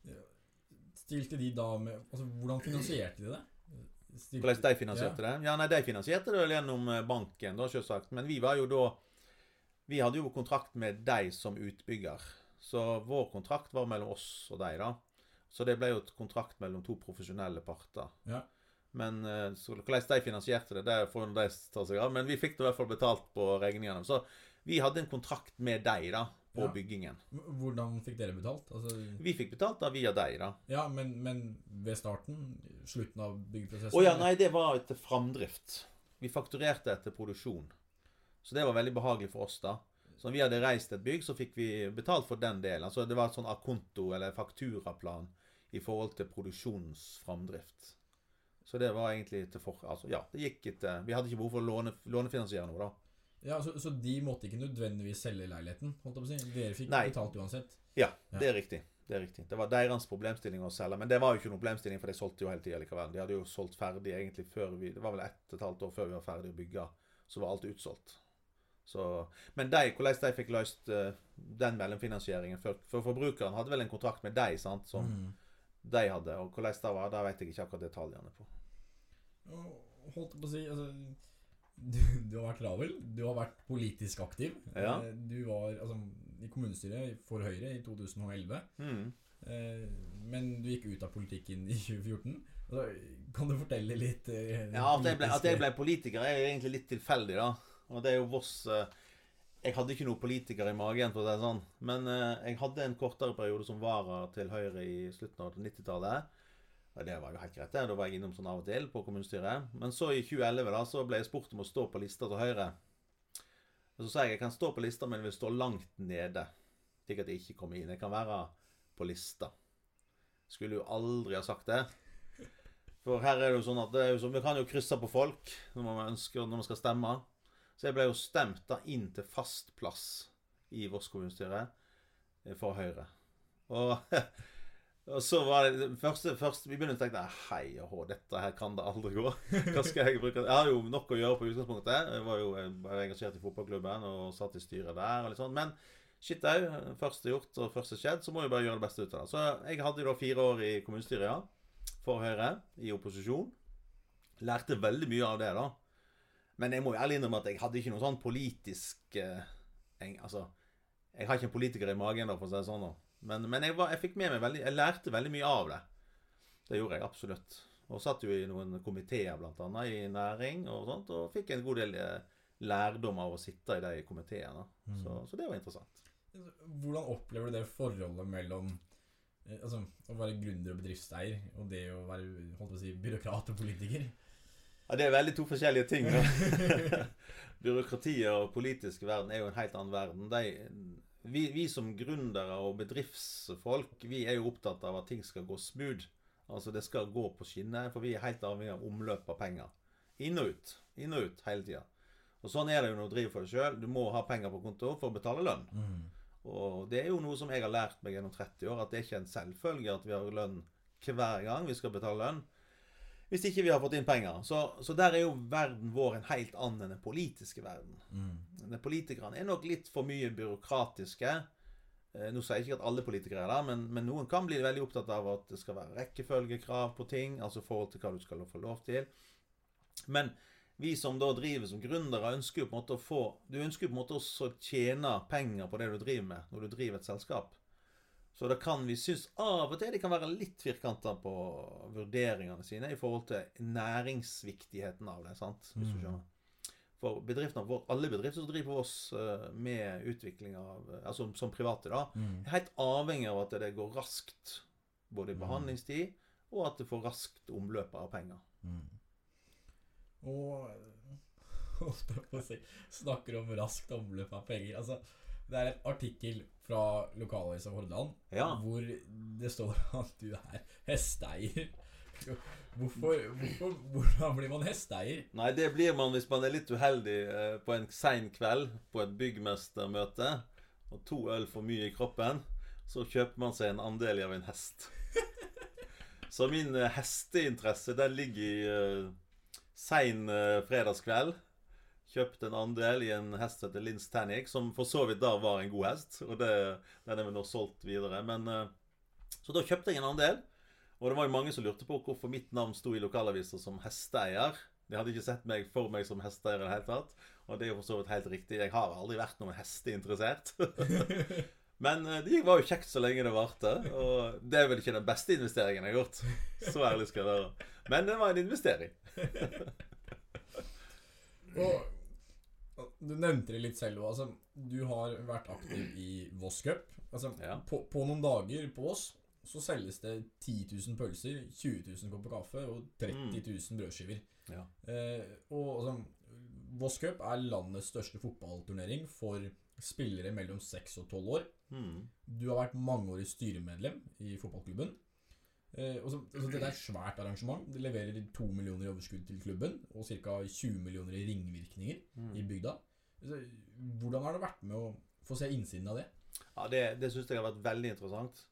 Mm. stilte de da med Altså, hvordan finansierte de det? Stilte- Hvordan de finansierte det? Ja, nei, De finansierte det gjennom eh, banken, da, selvsagt. Men vi var jo da Vi hadde jo kontrakt med de som utbygger. Så vår kontrakt var mellom oss og de, da. Så det ble jo et kontrakt mellom to profesjonelle parter. Ja. Men eh, så hvordan de finansierte det, det får de ta seg av. Men vi fikk det i hvert fall betalt på regningene. Så vi hadde en kontrakt med de da, på Ja. byggingen. Hvordan fikk dere betalt? Altså, Vi fikk betalt da via deg, da. ja, men, men ved starten? Slutten av byggeprosessen? Å ja, nei, det var etter framdrift. Vi fakturerte etter produksjon. Så det var veldig behagelig for oss, da. Så når vi hadde reist et bygg, så fikk vi betalt for den delen. Altså det var et sånn akonto eller fakturaplan i forhold til produksjonsframdrift. Så det var egentlig til for... Altså, ja, det gikk etter Vi hadde ikke behov for å låne, lånefinansiere noe, da. Ja, så, så de måtte ikke nødvendigvis selge leiligheten? holdt jeg på å si? Dere fikk Nei. betalt uansett? Ja, Ja. det er. Det er riktig. Det var deres problemstilling å selge. Men det var jo ikke noen problemstilling, for de solgte jo hele tida likevel. De hadde jo solgt ferdig egentlig før vi Det var vel ett og et halvt år før vi var ferdig å bygge, så var alt utsolgt. Så, men de, hvordan de fikk løst uh, den mellomfinansieringen for, for forbrukeren hadde vel en kontrakt med deg, sant, som Mm. de hadde. Og hvordan det var, da vet jeg ikke akkurat detaljene på. Holdt på å si altså, du, du har vært travel. Du har vært politisk aktiv. Ja. Eh, Du var altså, i kommunestyret for Høyre i 2011. Mm. Eh, Men du gikk ut av politikken i 2014. Altså, kan du fortelle litt eh, Ja, at jeg, ble, at jeg ble politiker er egentlig litt tilfeldig, da. Og det er jo Voss eh, Jeg hadde ikke noen politiker i magen, for å si det sånn. Men eh, jeg hadde en kortere periode som vara til Høyre i slutten av 90-tallet. Det var jo helt greit. Da var jeg innom sånn av og til på kommunestyret. Men så i 2011 da, så ble jeg spurt om å stå på lista til Høyre. Og så sa jeg jeg kan stå på lista, men jeg vil stå langt nede. Slik at jeg ikke kommer inn. Jeg kan være på lista. Skulle jo aldri ha sagt det. For her er det jo sånn at det er jo sånn, vi kan jo krysse på folk når man ønsker når man skal stemme. Så jeg ble jo stemt da inn til fast plass i Voss kommunestyre eh, for Høyre. Og, *laughs* og så var det første, første Vi begynte å tenke hei og hå, dette her kan det aldri gå. Hva skal jeg bruke? Jeg har jo nok å gjøre på utgangspunktet. Jeg var jo jeg engasjert i fotballklubben og satt i styret der. og litt sånn, Men shit au. Først er gjort og først er skjedd, så må vi bare gjøre det beste ut av det. Så jeg hadde jo da fire år i kommunestyret, ja for Høyre i opposisjon. Lærte veldig mye av det, da. Men jeg må jo ærlig innrømme at jeg hadde ikke noe sånn politisk eh, Altså, jeg har ikke en politiker i magen, da, for å si det sånn. da. Men, men jeg, var, jeg fikk med meg veldig Jeg lærte veldig mye av det. Det gjorde jeg absolutt. Og satt jo i noen komiteer, blant annet, i næring og sånt, og fikk en god del eh, lærdom av å sitte i de komiteene. Så, så det var interessant. Hvordan opplever du det forholdet mellom eh, altså, å være gründer og bedriftseier og det å være holdt på å si, byråkrat og politiker? Ja, Det er veldig to forskjellige ting. *laughs* *laughs* Byråkratiet og politisk verden er jo en helt annen verden. De, vi, vi som gründere og bedriftsfolk, vi er jo opptatt av at ting skal gå smooth. Altså det skal gå på skinner, for vi er helt avhengig av omløp av penger. Inn og ut. Inn og ut hele tida. Og sånn er det jo når du driver for deg sjøl. Du må ha penger på konto for å betale lønn. Og det er jo noe som jeg har lært meg gjennom 30 år, at det er ikke en selvfølge at vi har lønn hver gang vi skal betale lønn. Hvis ikke vi har fått inn penger. Så, så der er jo verden vår en helt annen enn den politiske verden. De Politikerne er nok litt for mye byråkratiske. Eh, Nå sier jeg ikke at alle politikere er det, men, men noen kan bli veldig opptatt av at det skal være rekkefølgekrav på ting, altså i forhold til hva du skal få lov til. Men vi som da driver som gründere, ønsker jo på en måte å få Du ønsker jo på en måte å tjene penger på det du driver med, når du driver et selskap. Så da kan vi synes av og til de kan være litt firkanta på vurderingene sine i forhold til næringsviktigheten av det. sant? Hvis du skjønner. For bedriftene, for alle bedrifter som driver oss eh, med utvikling av Altså som private, da, er helt avhengig av at det går raskt. Både i behandlingstid, og at det får raskt omløp av penger. Og *laughs* å si, snakker om raskt omløp av penger. Altså, det er en artikkel fra lokalavisa Hordaland Ja. hvor det står *laughs* at du er hesteeier. Hvorfor, hvorfor, hvordan blir man hesteeier? Nei, det blir man hvis man er litt uheldig eh, på en sein kveld på et byggmestermøte, og to øl for mye i kroppen, så kjøper man seg en andel av en hest. *laughs* Så min eh, hesteinteresse, den ligger i eh, sein eh, fredagskveld. Kjøpte en andel i en hest som heter Linz Tannic, som for så vidt da var en god hest. Og det, den er vi nå solgt videre. Men, eh, så da kjøpte jeg en andel. Og det var jo mange som lurte på hvorfor mitt navn sto i lokalaviser som hesteeier. De hadde ikke sett meg for meg som hesteeier i det hele tatt. Og det er jo for så vidt helt riktig. Jeg har aldri vært noen hesteinteressert. *laughs* Men eh, det var jo kjekt så lenge det varte. Og det er vel ikke den beste investeringen jeg har gjort. Så ærlig skal jeg være. Men det var en investering. *laughs* Og Du nevnte det litt selv. Altså, du har vært aktiv i Voss Cup. Altså, Ja. på, på noen dager på Voss så selges det 10 000 pølser, 20 000 kopper kaffe og 30 000 brødskiver. Ja. Eh, og altså, Voss Cup er landets største fotballturnering for spillere mellom 6 og 12 år. Mm. Du har vært mangeårig styremedlem i fotballklubben. Eh, og så, altså, dette er et svært arrangement. Det leverer 2 millioner i overskudd til klubben og ca. 20 millioner i ringvirkninger Mm. i bygda. Hvordan har det vært med å få se innsiden av det? Ja, Det, det syns jeg har vært veldig interessant.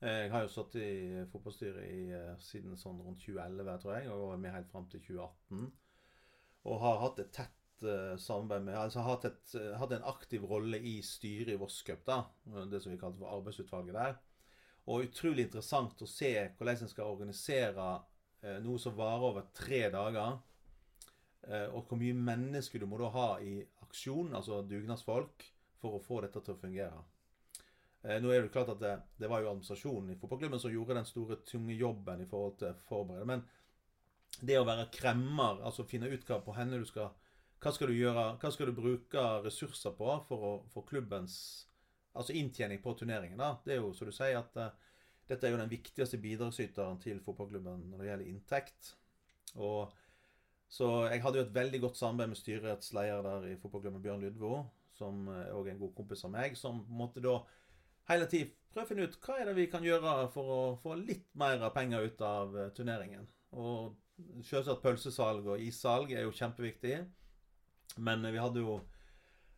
Eh, Jeg har jo satt i fotballstyret i, eh, siden sånn rundt 2011, tror jeg, og var med helt fram til 2018. Og har hatt et tett eh, samarbeid med Altså hatt, et, hatt en aktiv rolle i styret i Voss Cup, da. Det som vi kalte for arbeidsutvalget der. Og utrolig interessant å se hvordan en skal organisere noe som varer over tre dager. Og hvor mye mennesker du må da ha i aksjon, altså dugnadsfolk, for å få dette til å fungere. Eh, nå er det klart at det, det var jo administrasjonen i fotballklubben som gjorde den store, tunge jobben i forhold til forberedet, forberede. Men det å være kremmer, altså finne ut hva på henne du skal Hva skal du gjøre, hva skal du bruke ressurser på for å få klubbens altså inntjening på turneringen? da, Det er jo, som du sier, at eh, dette er jo den viktigste bidragsyteren til fotballklubben når det gjelder inntekt. Og så jeg hadde jo et veldig godt samarbeid med styrets leder der i fotballklubben, Bjørn Lydvo, som òg er en god kompis av meg, som måtte da hele tiden prøve å finne ut hva er det vi kan gjøre for å få litt mer penger ut av eh, turneringen. Og selvsagt pølsesalg og issalg er jo kjempeviktig. Men vi hadde jo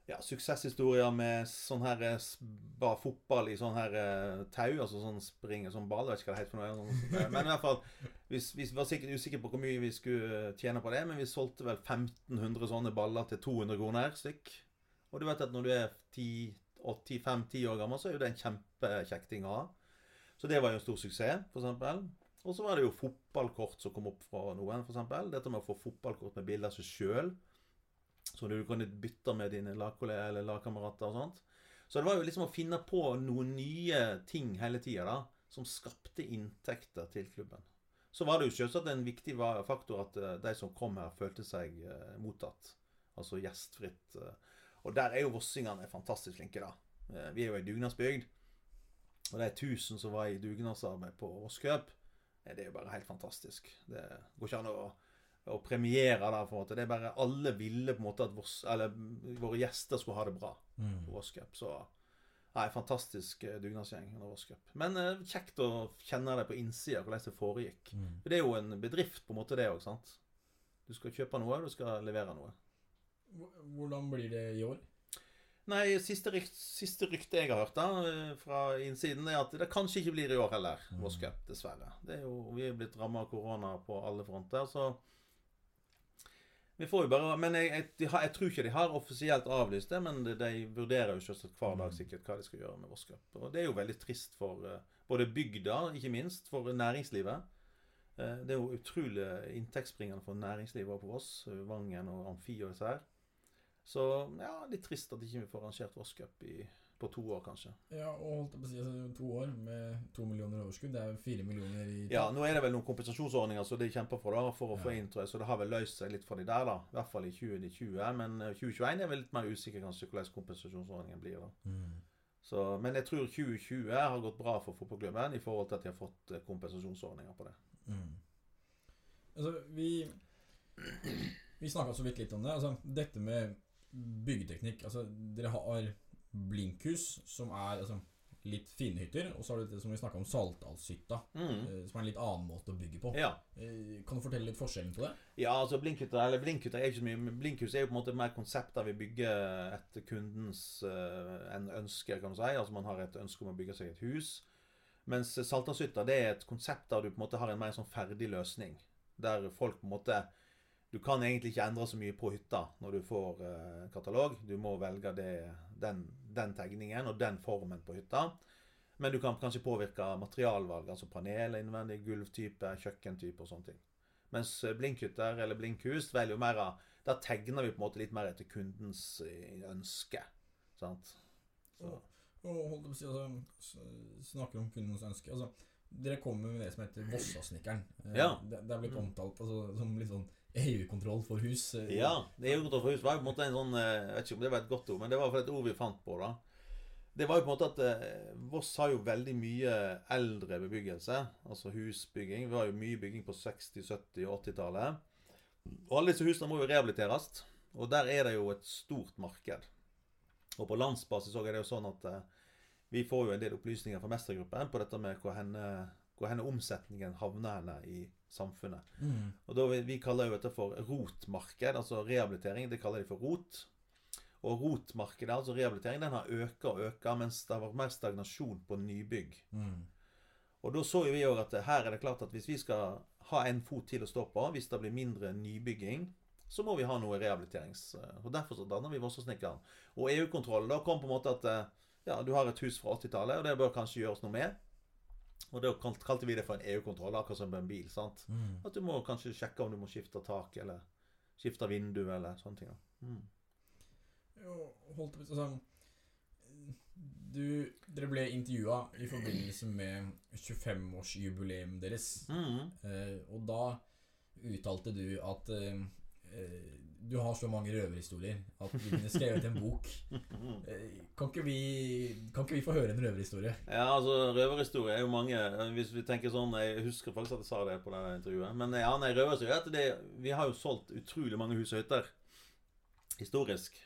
ja, suksesshistorier med sånn her eh, bare fotball i sånn her eh, tau, altså sånn springe sånn ball. Jeg vet ikke hva det heter for noe. Men i hvert fall, vi, vi var sikkert usikre på hvor mye vi skulle eh, tjene på det, men vi solgte vel 1500 sånne baller til 200 kroner stykk. Og du vet at når du er 10-5-10 år gammel, så er jo det en kjempekjekk ting å ha. Så det var jo en stor suksess, eksempel. Og så var det jo fotballkort som kom opp fra noen, eksempel. Dette med å få fotballkort med bilder av seg sjøl. Så du kunne bytte med dine lagkolleger eller lagkamerater og sånt. Så det var jo liksom å finne på noen nye ting hele tida, da. Som skapte inntekter til klubben. Så var det jo selvsagt en viktig faktor at eh, de som kom her, følte seg eh, mottatt. Altså gjestfritt. eh. Og der er jo vossingene fantastisk flinke, da. Vi er jo ei dugnadsbygd. Og de tusen som var i dugnadsarbeid på Voss Cup, det er jo bare helt fantastisk. Det går ikke an å, å premiere det. på en måte. Det er bare Alle ville på en måte at vår, eller, våre gjester skulle ha det bra på Voss Cup. Så nei, fantastisk eh, dugnadsgjeng under Voss Cup. Men eh, kjekt å kjenne det på innsida, hvordan det foregikk. Mm. For det er jo en bedrift, på en måte, det òg, sant. Du skal kjøpe noe, du skal levere noe. Hvordan blir det i år? Nei, siste, rykt, siste rykte jeg har hørt da, eh, fra innsiden, er at det kanskje ikke blir i år heller, Mm. Voss Cup, dessverre. Det er jo, vi er blitt rammet av korona på alle fronter, så vi får jo bare Men jeg, jeg, jeg, jeg tror ikke de har offisielt avlyst det, men de, de vurderer jo selvsagt hver dag Mm. sikkert hva de skal gjøre med Voss Og det er jo veldig trist for uh, både bygda, ikke minst, for næringslivet. Uh, det er jo utrolig inntektsbringende for næringslivet på Voss, Vangen og Amfi og disse her. Så ja, litt trist at ikke vi får arrangert Vosscup i, på to år, kanskje. Ja, og holdt på å si altså, to år med to millioner overskudd. Det er fire millioner i Ja, nå er det vel noen kompensasjonsordninger som de kjemper for da, for å få Ja. inn, tror jeg. Så det har vel løst seg litt for de der, da. I hvert fall i 2020. Men eh, 2021 er vel litt mer usikker kanskje hvordan kompensasjonsordningen blir, da. Mm. Så, men jeg tror 2020 har gått bra for fotballklubben i forhold til at de har fått eh, kompensasjonsordninger på det. Mm. Altså, vi Vi snakka så vidt litt om det. Altså, dette med byggeteknikk Altså, dere har blinkhus, som er altså, litt fine hytter. Og så har du det som vi snakka om, Saltdalshytta, Mm. eh, som er en litt annen måte å bygge på. Ja. Eh, Kan du fortelle litt forskjellen på det? Ja, altså Blinkhytta eller Blinkhytta er ikke så mye Blinkhus er jo på en måte mer konsept der vi bygger etter kundens eh, en ønske, kan du si. Altså man har et ønske om å bygge seg et hus. Mens Saltdalshytta det er et konsept der du på en måte har en mer sånn ferdig løsning. Der folk på en måte Du kan egentlig ikke endre så mye på hytta når du får katalog. Du må velge det, den, den tegningen og den formen på hytta. Men du kan kanskje påvirke materialvalg, altså panel innvendig, gulvtype, kjøkkentype og sånne ting. Mens eh, blinkhytter eller blinkhus velger jo mer av Der tegner vi på en måte litt mer etter kundens eh, ønske. Sant? Så. Og å si, altså, snakker om kundens ønske. Altså, Dere kommer med det som heter Vossasnekkeren. Eh, Ja. Det, det er blitt Mm. omtalt altså, som litt sånn EU-kontroll for hus. eh, Ja, EU-kontroll for hus var på en måte en sånn eh, Jeg vet ikke om det var et godt ord, men det var et ord vi fant på, da. Det var jo på en måte at eh, Voss har jo veldig mye eldre bebyggelse, altså husbygging. Vi har jo mye bygging på 60-, 70- og 80-tallet. Og alle disse husene må jo rehabiliteres, og der er det jo et stort marked. Og på landsbasis er det jo sånn at vi får jo en del opplysninger fra mestergruppen på dette med hvor henne, hvor henne omsetningen havner henne i samfunnet. Mm. Og da, vi- Vi kaller jo dette for rotmarked, altså rehabilitering. Det kaller de for rot. Og rotmarkedet, altså rehabilitering, den har øka og øka, mens det har vært mer stagnasjon på nybygg. Mm. Og da så jo vi òg at her er det klart at hvis vi skal ha en fot til å stå på, hvis det blir mindre nybygging, så må vi ha noe rehabiliterings... Og derfor så danner vi Vossasnekkeren. Og EU-kontrollen da kom på en måte at eh, ja, du har et hus fra 80-tallet, og det bør kanskje gjøres noe med. Og da kalte vi det for en EU-kontroll, akkurat som en bil. sant? Mm. At du må kanskje sjekke om du må skifte tak, eller skifte vindu, eller sånne ting. Mm. Jo, holdt på sånn du, Dere ble intervjua i forbindelse med 25-årsjubileum deres. Mm. Eh, og da uttalte du at eh, du har så mange røverhistorier at du kunne skrevet en bok. *laughs* Kan, ikke vi, kan ikke vi få høre en røverhistorie? Ja, altså Røverhistorie er jo mange. Hvis vi tenker sånn Jeg husker faktisk at jeg sa det på det intervjuet. Men ja, nei, røverhistorie er det, Vi har jo solgt utrolig mange hus og hytter historisk.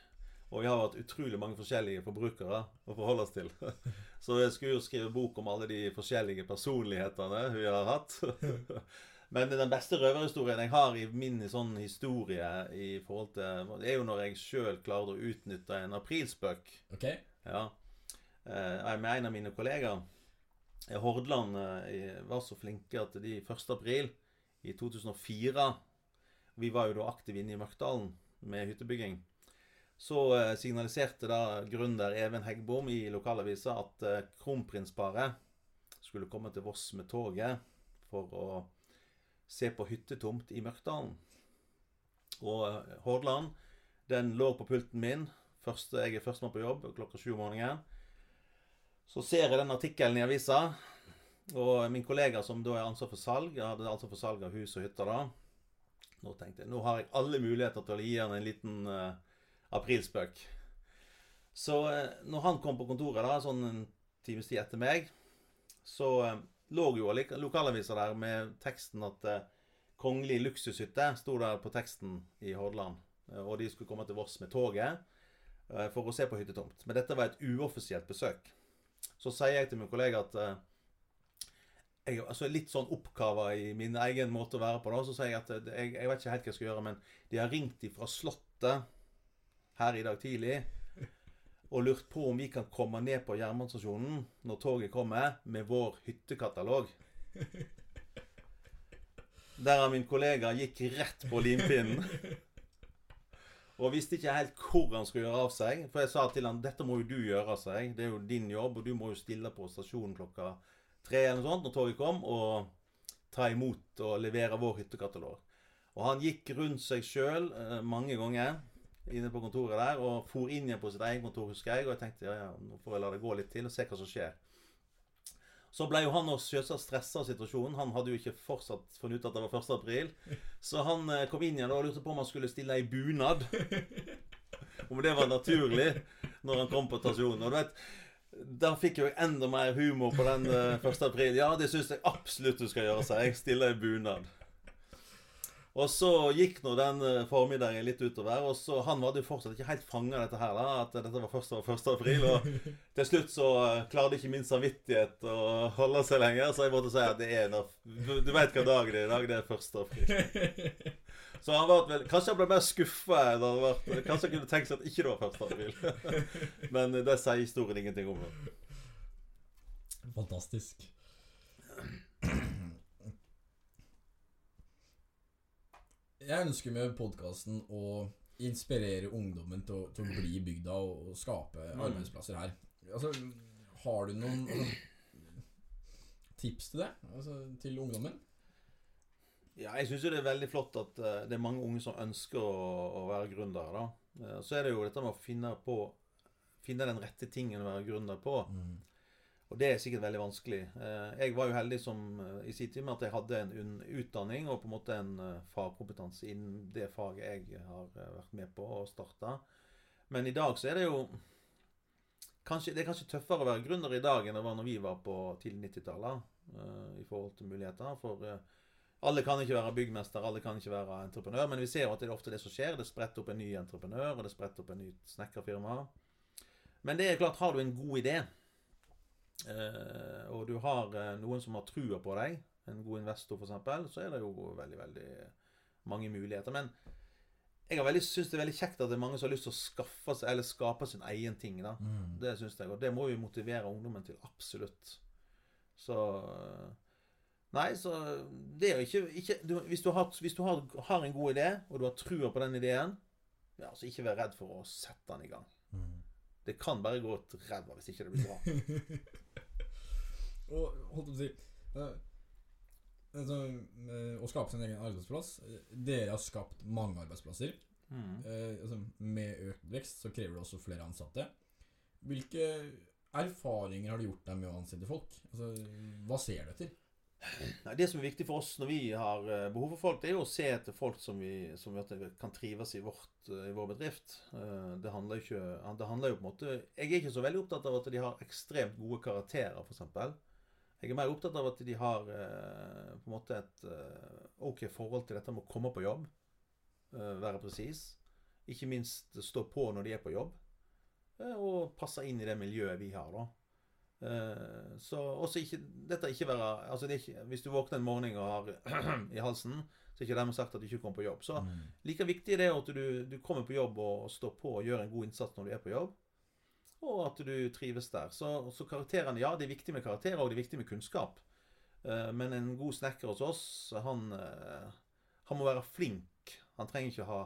Og vi har hatt utrolig mange forskjellige forbrukere å forholde oss til. *laughs* Så jeg skulle jo skrive bok om alle de forskjellige personlighetene vi har hatt. *laughs* Men den beste røverhistorien jeg har i min sånn historie i forhold til Det er jo når jeg sjøl klarte å utnytte en aprilspøk. Ok? Ja. Eh, med en av mine kollegaer. Eh, Hordaland eh, var så flinke at de 1. april i 2004 Vi var jo da aktive inne i Mørkdalen med hyttebygging. Så signaliserte da gründer Even Heggbom i lokalavisa at kronprinsparet skulle komme til Voss med toget for å se på hyttetomt i Mørkdalen. Og eh, Hordaland, den lå på pulten min. Første, jeg er førstemann på jobb klokka sju om morgenen. Så ser jeg den artikkelen i avisa, og min kollega som da er ansvar for salg, jeg hadde ansvar for salg av hus og hytter da, nå tenkte jeg nå har jeg alle muligheter til å gi han en liten uh, aprilspøk. Så uh, når han kom på kontoret da, sånn en times tid etter meg, så eh, lå jo lokalavisa der med teksten at eh, Kongelig luksushytte sto der på teksten i Hordaland. Eh, Og de skulle komme til Voss med toget eh, for å se på hyttetomt. Men dette var et uoffisielt besøk. Så sier jeg til min kollega at jeg er altså litt sånn oppkava i min egen måte å være på. da, Så sier jeg at jeg, jeg vet ikke helt hva jeg skal gjøre, men de har ringt ifra Slottet her i dag tidlig og lurt på om vi kan komme ned på jernbanestasjonen når toget kommer, med vår hyttekatalog. Der min kollega gikk rett på limpinnen. Og visste ikke helt hvor han skulle gjøre av seg. For jeg sa til han dette må jo du gjøre av seg. Det er jo din jobb, og du må jo stille på stasjonen klokka tre eller noe sånt når toget kom, og ta imot og levere vår hyttekatalog. Og han gikk rundt seg sjøl eh, mange ganger inne på kontoret der, og for inn igjen på sitt eget kontor, husker jeg. Og jeg tenkte ja, ja, nå får jeg la det gå litt til og se hva som skjer. Så ble jo han også selvsagt stressa av situasjonen. Han hadde jo ikke fortsatt funnet ut at det var 1. april. Så han eh, kom inn igjen og lurte på om han skulle stille i bunad. *laughs* Om det var naturlig når han kom på stasjonen. Og du vet, da fikk jeg enda mer humor på den eh, 1. april. Ja, det syns jeg absolutt du skal gjøre, sa jeg. Stille i bunad. Og så gikk nå den eh, formiddagen litt utover, og så han hadde jo fortsatt ikke helt fanga dette her, da, at dette var 1. og 1. april. Og *laughs* til slutt så eh, klarte ikke min samvittighet å holde seg lenger, så jeg måtte si at det er en du, du vet hva dag det er i dag, det er 1. april. *laughs* Så han var vel, Kanskje han ble mer skuffa Kanskje han kunne tenkt seg at ikke det var 1. april. *laughs* Men det sier historien ingenting om. Fantastisk. Jeg ønsker med podkasten å inspirere ungdommen til å, til å bli i bygda og, og skape Mm. arbeidsplasser her. Altså, har du noen altså, tips til det? Altså, til ungdommen? Ja, jeg syns jo det er veldig flott at uh, det er mange unge som ønsker å, å være gründere. da. Eh, så er det jo dette med å finne på Finne den rette tingen å være gründer på. Og det er sikkert veldig vanskelig. Eh, Jeg var jo heldig som, eh, i sin tid med at jeg hadde en utdanning og på en måte en eh, fagkompetanse innen det faget jeg har vært med på å starte. Men i dag så er det jo kanskje, Det er kanskje tøffere å være gründer i dag enn det var når vi var på tidlig 90-tallet. eh, I forhold til muligheter. For alle kan ikke være byggmester, alle kan ikke være entreprenør. Men vi ser jo at det er ofte det som skjer. Det spretter opp en ny entreprenør, og det spretter opp en ny snekkerfirma. Men det er klart, har du en god idé, og du har eh, noen som har trua på deg, en god investor f.eks., så er det jo veldig, veldig mange muligheter. Men jeg synes det er veldig kjekt at det er mange som har lyst til å skaffe seg, eller skape sin egen ting. da. Mm. Det syns jeg, og det må vi motivere ungdommen til. Absolutt. Så Nei, så det er jo ikke, ikke du, Hvis du, har, hvis du har, har en god idé, og du har trua på den ideen, ja, så ikke vær redd for å sette den i gang. Mm. Det kan bare gå et ræva hvis ikke det blir bra. *laughs* og holdt på å si eh, altså, eh, Å skape sin egen arbeidsplass eh, Dere har skapt mange arbeidsplasser. Mm. Eh, altså, med økt vekst så krever det også flere ansatte. Hvilke erfaringer har du gjort deg med å ansette folk? Altså, hva ser du etter? Nei, det som er viktig for oss når vi har eh, behov for folk, det er jo å se etter folk som vi, som vi kan trives i, vårt, i vår bedrift. Eh, Det handler ikke Det handler jo på en måte Jeg er ikke så veldig opptatt av at de har ekstremt gode karakterer, f.eks. Jeg er mer opptatt av at de har eh, på en måte et eh, ok forhold til dette med å komme på jobb. eh, Være presis. Ikke minst stå på når de er på jobb. Og passe inn i det miljøet vi har, da. Så også ikke Dette ikke være Altså det er ikke, Hvis du våkner en morgen og har *clears throat* i halsen, så er ikke dermed sagt at du ikke kommer på jobb. Så Mm. like viktig er det at du, du kommer på jobb og står på og gjør en god innsats når du er på jobb. Og at du trives der. Så, så karakterene, ja, det er viktig med karakterer, og det er viktig med kunnskap. Eh, Men en god snekker hos oss, han, eh, han må være flink. Han trenger ikke ha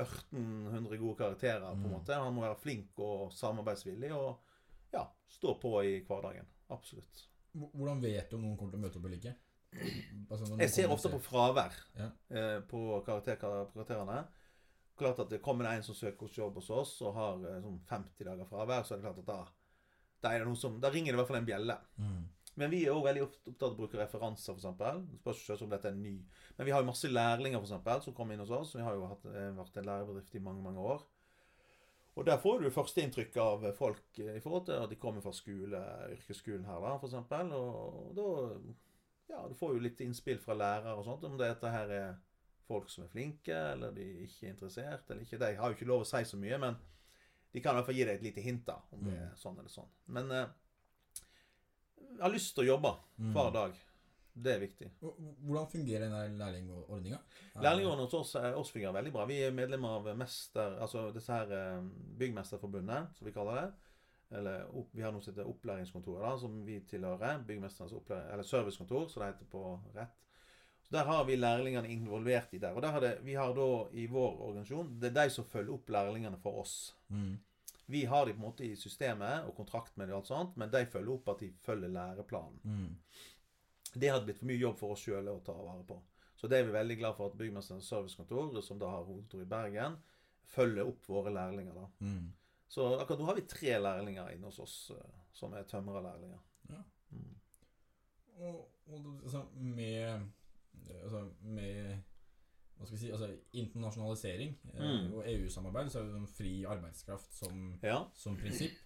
1800 gode karakterer, på en Mm. måte. Han må være flink og samarbeidsvillig og ja, stå på i hverdagen. Absolutt. Hvordan vet du om noen kommer til å møte opp eller ikke? Altså, Jeg ser ofte på fravær Ja. eh, på karakter, karakterene. Klart at det kommer en som søker hos jobb hos oss og har eh, sånn 50 dager fravær, så er det klart at da, da, som, da ringer det i hvert fall en bjelle. Mm. Men vi er òg veldig opptatt av å bruke referanser, f.eks. Spørs ikke om dette er ny. Men vi har jo masse lærlinger for eksempel, som kommer inn hos oss. Vi har jo hatt, eh, vært en lærebedrift i mange mange år. Og der får du førsteinntrykk av folk eh, i forhold til at de kommer fra skole, yrkesskolen her, da, f.eks. Og da ja, du får jo litt innspill fra lærere og sånt om dette her er folk som er flinke, eller de er ikke er interessert, eller ikke. De har jo ikke lov å si så mye, men de kan i hvert fall gi deg et lite hint da, om det er sånn eller sånn. Men eh, jeg har lyst til å jobbe Mm. hver dag. Det er viktig. Hvordan fungerer denne lærlingordninga? Lærlingordningen hos oss, oss fungerer veldig bra. Vi er medlemmer av Mester, altså disse her eh, Byggmesterforbundet, som vi kaller det. Eller vi har noe som heter opplæringskontoret, da, som vi tilhører. Byggmesterens eller servicekontor, som det heter på rett. Så Der har vi lærlingene involvert i der. Og der har det, vi har da i vår organisasjon Det er de som følger opp lærlingene for oss. Mm. Vi har de på en måte i systemet og kontrakt med dem, og alt sånt, men de følger opp at de følger læreplanen. Mm. Det hadde blitt for mye jobb for oss sjøl å ta vare på. Så det er vi veldig glad for at Byggmesterens servicekontor, som da har hovedkontor i Bergen, følger opp våre lærlinger. da. Mm. Så akkurat nå har vi tre lærlinger inne hos oss eh, som er tømrerlærlinger. Ja. Mm. Og, og altså, med altså, Med hva skal vi si, altså internasjonalisering eh, Mm. og EU-samarbeid, så er det sånn fri arbeidskraft som, Ja. som prinsipp.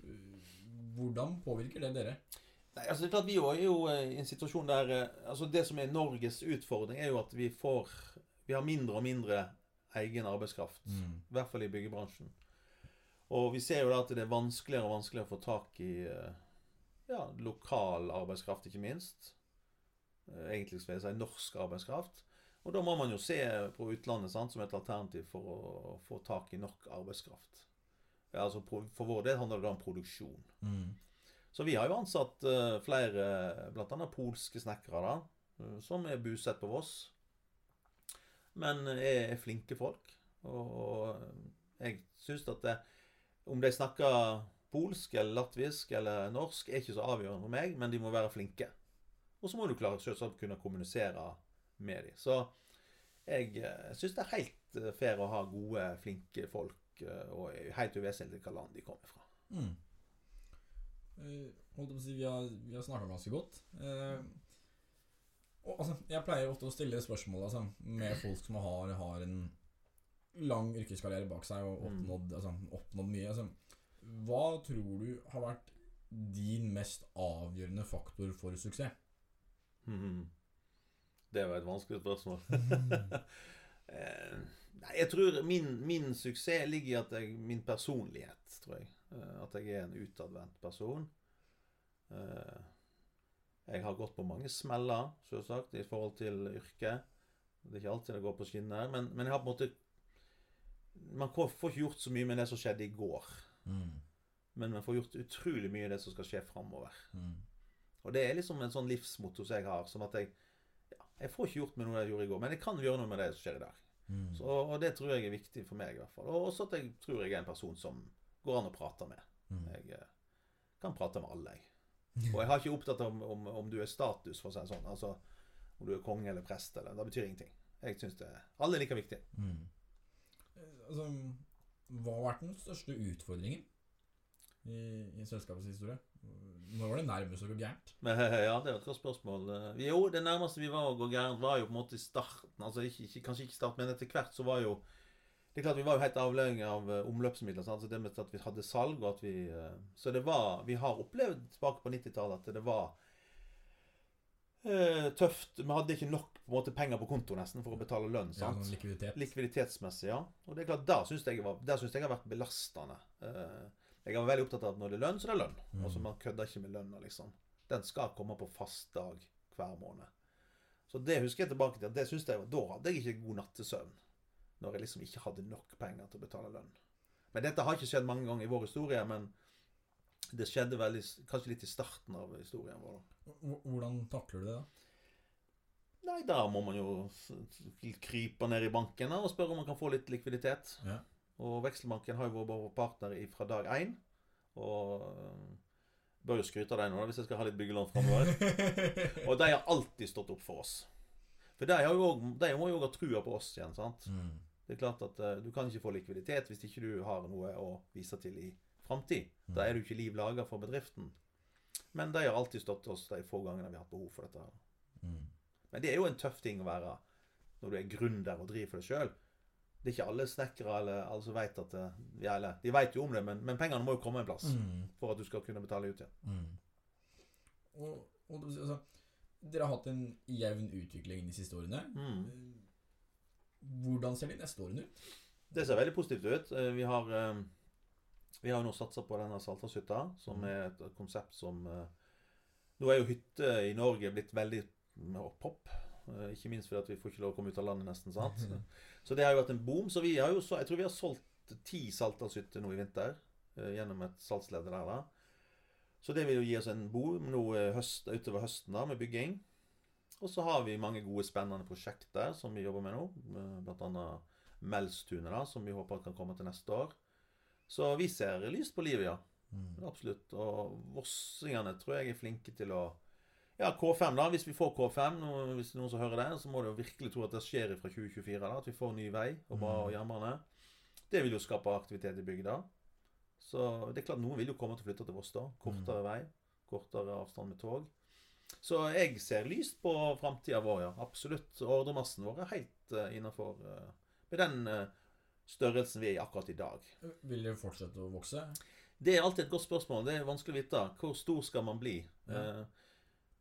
Hvordan påvirker det dere? Nei, altså det er klart Vi er jo eh, i en situasjon der eh, altså Det som er Norges utfordring, er jo at vi får Vi har mindre og mindre egen arbeidskraft. Mm. I hvert fall i byggebransjen. Og vi ser jo da at det er vanskeligere og vanskeligere å få tak i ja, lokal arbeidskraft, ikke minst. Eh, Egentlig skal si norsk arbeidskraft. Og da må man jo se på utlandet sant, som et alternativ for å få tak i nok arbeidskraft. Ja, altså For vår del handler det da om produksjon. Mm. Så vi har jo ansatt eh, flere, bl.a. polske snekkere, da, eh, som er bosatt på Voss. Men er, flinke folk. Og, og jeg syns at det, om de snakker polsk eller latvisk eller norsk, er ikke så avgjørende for meg, men de må være flinke. Og så må du klare selvsagt kunne kommunisere med dem. Så jeg eh, syns det er helt eh, fair å ha gode, flinke folk, eh, og helt uvesentlig hvilket land de kommer fra. Mm. Holdt på å si, vi har, vi har snakka ganske godt. Eh, og, altså, jeg pleier ofte å stille spørsmål altså, med folk som har, har en lang yrkeskarriere bak seg og Mm. oppnådd, altså, oppnådd mye. Altså, hva tror du har vært din mest avgjørende faktor for suksess? Mhm. Det var et vanskelig spørsmål. *laughs* Eh, Nei, jeg tror min, min suksess ligger i at jeg, min personlighet, tror jeg. Eh, At jeg er en utadvendt person. Eh, Jeg har gått på mange smeller, selvsagt, i forhold til yrket. Det er ikke alltid det går på skinner, men, men jeg har på en måte Man får får ikke gjort så mye med det som skjedde i går. Mm. Men man får gjort utrolig mye av det som skal skje framover. Mm. Og det er liksom en sånn livsmotto som jeg har. Som at jeg ja, Jeg får ikke gjort med noe jeg gjorde i går, men jeg kan gjøre noe med det som skjer i dag. Mm. Så, og det tror jeg er viktig for meg, i hvert fall. Og også at jeg tror jeg er en person som går an å prate med. Mm. Jeg eh, kan prate med alle, jeg. Og jeg har ikke opptatt om, om, om du er status, for å si det sånn. Altså om du er konge eller prest eller Det betyr ingenting. Jeg syns det Alle er like viktige. Mm. Eh, Altså, hva har vært den største utfordringen i, i selskapets historie? Når var det nærmest å gå gærent? *laughs* Ja, det er et godt spørsmål. Eh, Jo, det nærmeste vi var å gå gærent, var jo på en måte i starten. Altså ikke, ikke, kanskje ikke i starten, men etter hvert så var jo Det er klart vi var jo helt avhengig av eh, omløpsmidler. Sant? Så det med at vi hadde salg, og at vi eh, Så det var Vi har opplevd tilbake på 90-tallet at det var eh, tøft. Vi hadde ikke nok på måte penger på konto nesten for å betale lønn. Ja, likviditet. Likviditetsmessig, ja. Og det er klart, der syns jeg, det jeg har vært belastende. Eh, Jeg var veldig opptatt av at når det er lønn, så er det lønn. Mm. Altså Man kødder ikke med lønna, liksom. Den skal komme på fast dag hver måned. Så det husker jeg tilbake til. at det synes jeg, var- Da hadde jeg ikke god nattesøvn. Når jeg liksom ikke hadde nok penger til å betale lønn. Men dette har ikke skjedd mange ganger i vår historie, men det skjedde veldig, kanskje litt i starten av historien vår. da. Hvordan takler du det, da? Nei, da må man jo krype ned i banken og spørre om man kan få litt likviditet. Ja. Og Vekselbanken har jo vært vår partner fra dag én. Og øh, bør jo skryte av dem nå, hvis jeg skal ha litt byggelån framover. *laughs* og de har alltid stått opp for oss. For de, har jo de må jo òg ha trua på oss igjen. sant? Mm. Det er klart at uh, Du kan ikke få likviditet hvis ikke du har noe å vise til i framtid. Da er du ikke liv laga for bedriften. Men de har alltid stått oss de få gangene vi har hatt behov for dette. her. Mm. Men det er jo en tøff ting å være når du er gründer og driver for deg sjøl. Det er ikke alle snekkere eller alle som vet at det, ja, eller, De vet jo om det, men, men pengene må jo komme en plass Mm. for at du skal kunne betale ut igjen. Mm. Og, og altså, dere har hatt en jevn utvikling de siste årene. Mm. Hvordan ser de neste årene ut? Det ser veldig positivt ut. Eh, Vi har, eh, vi har nå satsa på denne Saltashytta, som Mm. er et konsept som eh, Nå er jo hytte i Norge blitt veldig pop. Eh, Ikke minst fordi at vi får ikke lov å komme ut av landet, nesten. sant? Så det har jo vært en boom. Så vi har jo så, jeg tror vi har solgt ti Saltdalshytter nå i vinter. eh, Gjennom et salgsledd der, da. Så det vil jo gi oss en boom nå eh, høst, utover høsten da, med bygging. Og så har vi mange gode, spennende prosjekter som vi jobber med nå. Blant annet Melstunet, da, som vi håper kan komme til neste år. Så vi ser lyst på livet, ja. Mm. Absolutt. Og vossingene tror jeg er flinke til å Ja, K5, da. Hvis vi får K5, hvis det er noen som hører det, så må du jo virkelig tro at det skjer fra 2024. da, At vi får ny vei og bra Mm. jernbane. Det vil jo skape aktivitet i bygda. Så det er klart noen vil jo komme til å flytte til Voss da. Kortere vei. Kortere avstand med tog. Så jeg ser lyst på framtida vår, ja. Absolutt. Ordremassen vår er helt uh, innafor med den uh, størrelsen vi er i akkurat i dag. Vil det fortsette å vokse? Det er alltid et godt spørsmål. Det er vanskelig å vite. Hvor stor skal man bli? Ja. Eh,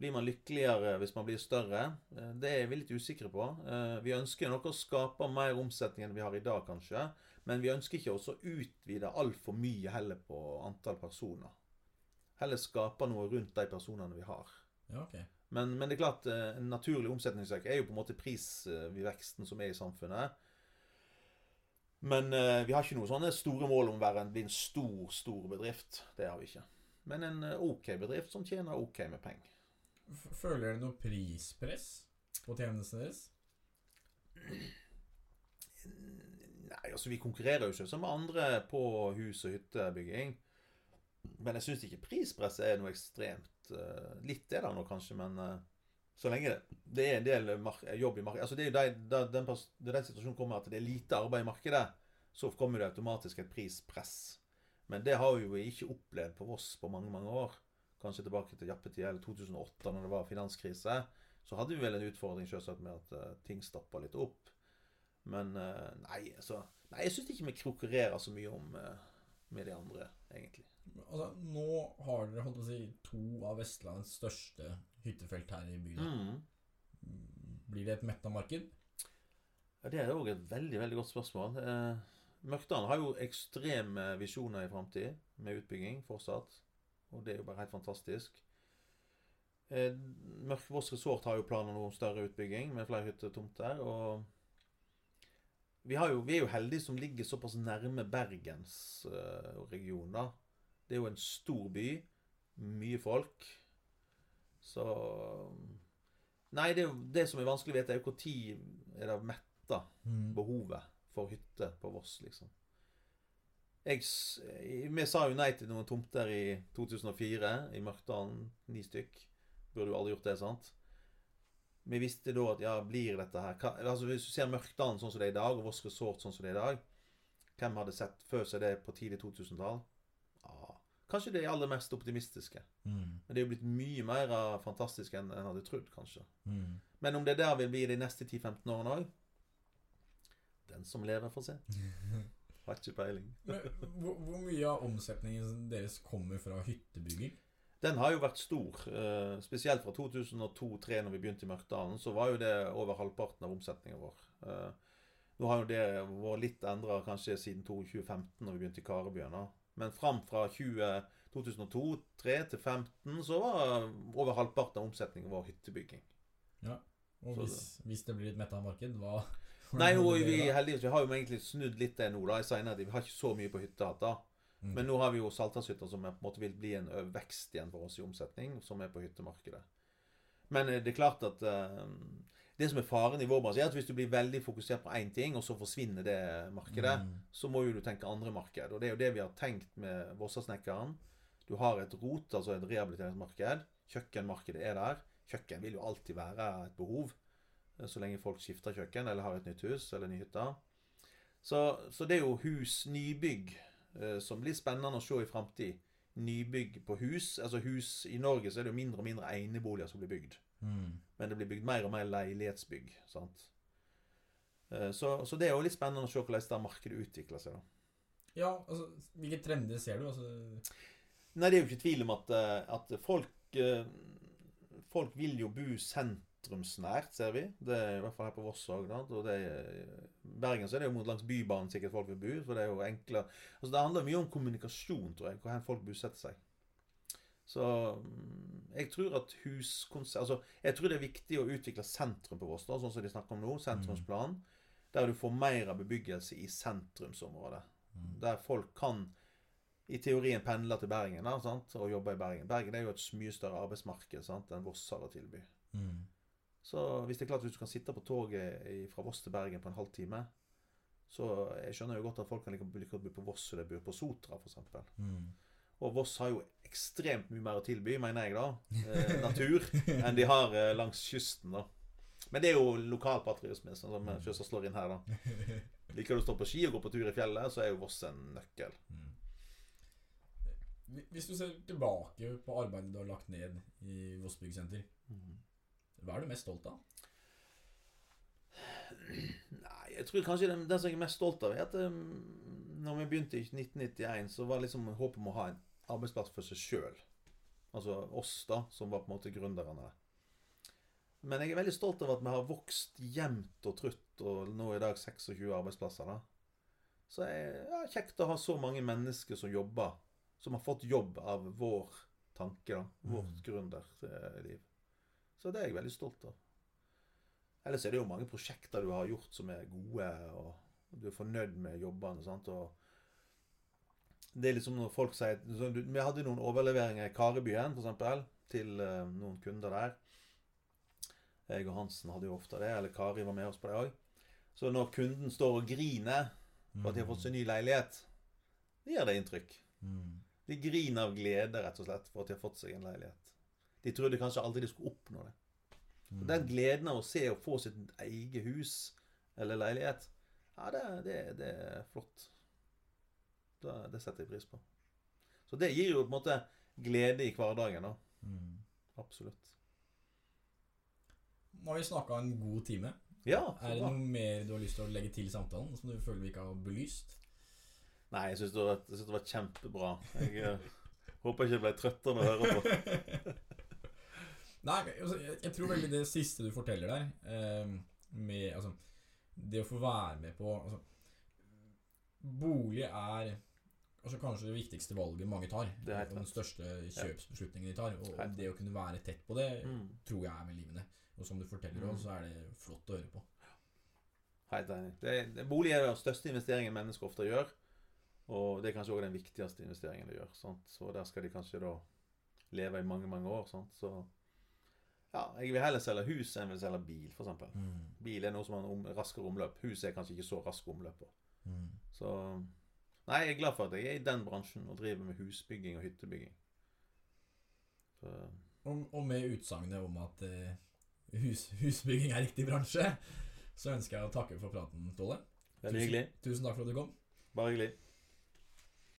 blir man lykkeligere hvis man blir større? Eh, det er vi litt usikre på. Eh, vi ønsker nok å skape mer omsetning enn vi har i dag, kanskje. Men vi ønsker ikke også å utvide altfor mye heller på antall personer. Heller skape noe rundt de personene vi har. Ja, okay. Men, men det er klart, eh, en naturlig omsetningsøkning er jo på en måte prisveksten som er i samfunnet. Men eh, vi har ikke noen sånne store mål om å være en, bli en stor, stor bedrift. Det har vi ikke. Men en OK bedrift som tjener OK med penger. Føler dere noe prispress på tjenestene deres? Nei, altså vi konkurrerer jo ikke som andre på hus- og hyttebygging. Men jeg syns ikke prispresset er noe ekstremt eh, Litt er det nå kanskje, men eh, så lenge det, er en del jobb i markedet altså Det er jo de, den, den situasjonen kommer at det er lite arbeid i markedet, så kommer det automatisk et prispress. Men det har vi jo ikke opplevd på Voss på mange mange år. Kanskje tilbake til jappetida, eller 2008, når det var finanskrise, så hadde vi vel en utfordring selvsagt med at uh, ting stoppa litt opp. Men uh, nei, altså Nei, jeg syns ikke vi konkurrerer så mye om uh, med de andre, egentlig. Altså, nå har dere holdt på å si to av Vestlandets største hyttefelt her i byen. Mm. Blir det et metta marked? Ja, Det er òg et veldig veldig godt spørsmål. Eh, Mørkdalen har jo ekstreme visjoner i framtid med utbygging fortsatt. Og det er jo bare helt fantastisk. Eh, Mørk resort har jo planer om større utbygging med flere hyttetomter. Og vi, har jo, vi er jo heldige som ligger såpass nærme Bergensregionen, da. Det er jo en stor by. Mye folk. Så Nei, det, det som er vanskelig å vite, er jo når er det metta behovet for hytte på Voss, liksom. Jeg, vi sa jo nei til noen tomter i 2004 i Mørkdalen. Ni stykk. Burde jo aldri gjort det, sant? Vi visste da at ja, blir dette her Hva, altså Hvis du ser Mørkdalen sånn som det er i dag, og Voss Resort sånn som det er i dag Hvem hadde sett før seg det på tidlig 2000-tall? Ja, kanskje det aller mest optimistiske. Mm. Men det er jo blitt mye mer fantastisk enn en hadde trodd, kanskje. Mm. Men om det der vil bli de neste 10-15 årene òg Den som lever, får se. *laughs* Har ikke peiling. *laughs* Men, hvor, hvor mye av omsetningen deres kommer fra hyttebygging? Den har jo vært stor. eh, Spesielt fra 2002-2003, når vi begynte i Mørkdalen, så var jo det over halvparten av omsetningen vår. Eh, Nå har jo det vært litt endra kanskje siden 2015, når vi begynte i Karebyen. Men fram fra 2002-2003 til 2015 så var over halvparten av omsetningen vår hyttebygging. Ja, Og hvis, hvis det blir et metta marked, hva Nei, nå er vi heldigvis, vi har jo egentlig snudd litt det nå. da, i senere tid. Vi har ikke så mye på hytta. Mm. Men nå har vi jo Saltdalshytta, som er, på en måte vil bli en vekst igjen for oss i omsetning, som er på hyttemarkedet. Men eh, det er klart at uh, det som er faren i vår bransje, er at hvis du blir veldig fokusert på én ting, og så forsvinner det markedet, Mm. så må jo du tenke andre marked. Og det er jo det vi har tenkt med Vossasnekkeren. Du har et rot, altså et rehabiliteringsmarked. Kjøkkenmarkedet er der. Kjøkken vil jo alltid være et behov. Så lenge folk skifter kjøkken, eller har et nytt hus, eller ny hytte. Så, så det er jo hus, nybygg, eh, som blir spennende å se i framtid. Nybygg på hus. Altså hus I Norge så er det jo mindre og mindre eneboliger som blir bygd. Mm. Men det blir bygd mer og mer leilighetsbygg. sant? Eh, Så, så det er jo litt spennende å se hvordan det markedet utvikler seg. da. Ja, altså, hvilke trender ser du? Altså, Nei, det er jo ikke tvil om at, eh, at folk Folk vil jo bo sentrumsnært, ser vi. Det er i hvert fall her på Voss òg. I Bergen så er det jo mot langs Bybanen sikkert folk vil bo. For det er jo enklere Altså Det handler mye om kommunikasjon, tror jeg, hvor folk bosetter seg. Så mm, jeg tror at huskonsert Altså, jeg tror det er viktig å utvikle sentrum på Voss, sånn som de snakker om nå. Sentrumsplan. Der du får mer av bebyggelse i sentrumsområdet. mm. Der folk kan i teorien pendle til Bergen da, sant? og jobbe i Bergen. Bergen er jo et mye større arbeidsmarked sant? enn Voss har å tilby. Mm. Så hvis det er klart hvis du kan sitte på toget fra Voss til Bergen på en halvtime Så jeg skjønner jo godt at folk kan like godt bo på Voss som de bor på Sotra, f.eks. Mm. Og Voss har jo ekstremt mye mer å tilby, mener jeg, da. Eh, natur. enn de har eh, langs kysten, da. Men det er jo lokalpatriotisme som eh, selvsagt slår inn her, da. Liker du å stå på ski og gå på tur i fjellet, så er jo Voss en nøkkel. Mm. Hvis du ser tilbake på arbeidet du har lagt ned i Voss byggsenter, hva er du mest stolt av? Nei, jeg tror kanskje det, det som jeg er mest stolt av, er at um, når vi begynte i 1991, så var det liksom håpet om å ha en arbeidsplass for seg sjøl. Altså oss, da, som var på en måte gründerne. Men jeg er veldig stolt av at vi har vokst jevnt og trutt, og nå i dag 26 arbeidsplasser. da. Så det er ja, kjekt å ha så mange mennesker som jobber, som har fått jobb av vår tanke, da. Vårt Mm. gründerliv. Så det er jeg veldig stolt av. Ellers er det jo mange prosjekter du har gjort som er gode, og du er fornøyd med jobbene. sant? Og det er liksom når folk sier så Vi hadde noen overleveringer i Karibyen, f.eks., til eh, noen kunder der. Jeg og Hansen hadde jo ofte det, eller Kari var med oss på det òg. Så når kunden står og griner for at de har fått seg ny leilighet, det gir det inntrykk. Mm. De griner av glede, rett og slett, for at de har fått seg en leilighet. De trodde kanskje aldri de skulle oppnå det. Mm. Den gleden av å se og få sitt eget hus eller leilighet, ja, det, det, det er flott. Det, det setter jeg pris på. Så det gir jo på en måte glede i hverdagen, da. Mm. Absolutt. Nå har vi snakka en god time. Ja, Er det noe mer du har lyst til å legge til samtalen som du føler vi ikke har belyst? Nei, jeg syns det, det var kjempebra. Jeg eh, *laughs* håper ikke jeg ble trøttere å høre på. *laughs* Nei, altså, jeg, jeg tror veldig det siste du forteller der, eh, med altså Det å få være med på altså, Bolig er altså, kanskje det viktigste valget mange tar. Det er og den største kjøpsbeslutningen de tar. Og, det å kunne være tett på det, Mm. tror jeg er med livene. Og som du forteller Mm. også, så er det flott å høre på. Helt enig. Det, bolig er den største investeringen mennesker ofte gjør. Og det er kanskje òg den viktigste investeringen de gjør. Sant? Så der skal de kanskje da leve i mange, mange år. Sant? Så ja, jeg vil heller selge hus enn jeg vil selge bil, f.eks. Bil er noe som har om, raskere omløp. Hus er kanskje ikke så raske omløp på. Mm. Så Nei, jeg er glad for at jeg er i den bransjen og driver med husbygging og hyttebygging. Så Og, og med utsagnet om at eh, hus, husbygging er riktig bransje, så ønsker jeg å takke for praten, Ståle. veldig hyggelig. Tusen takk for at du kom. Bare hyggelig.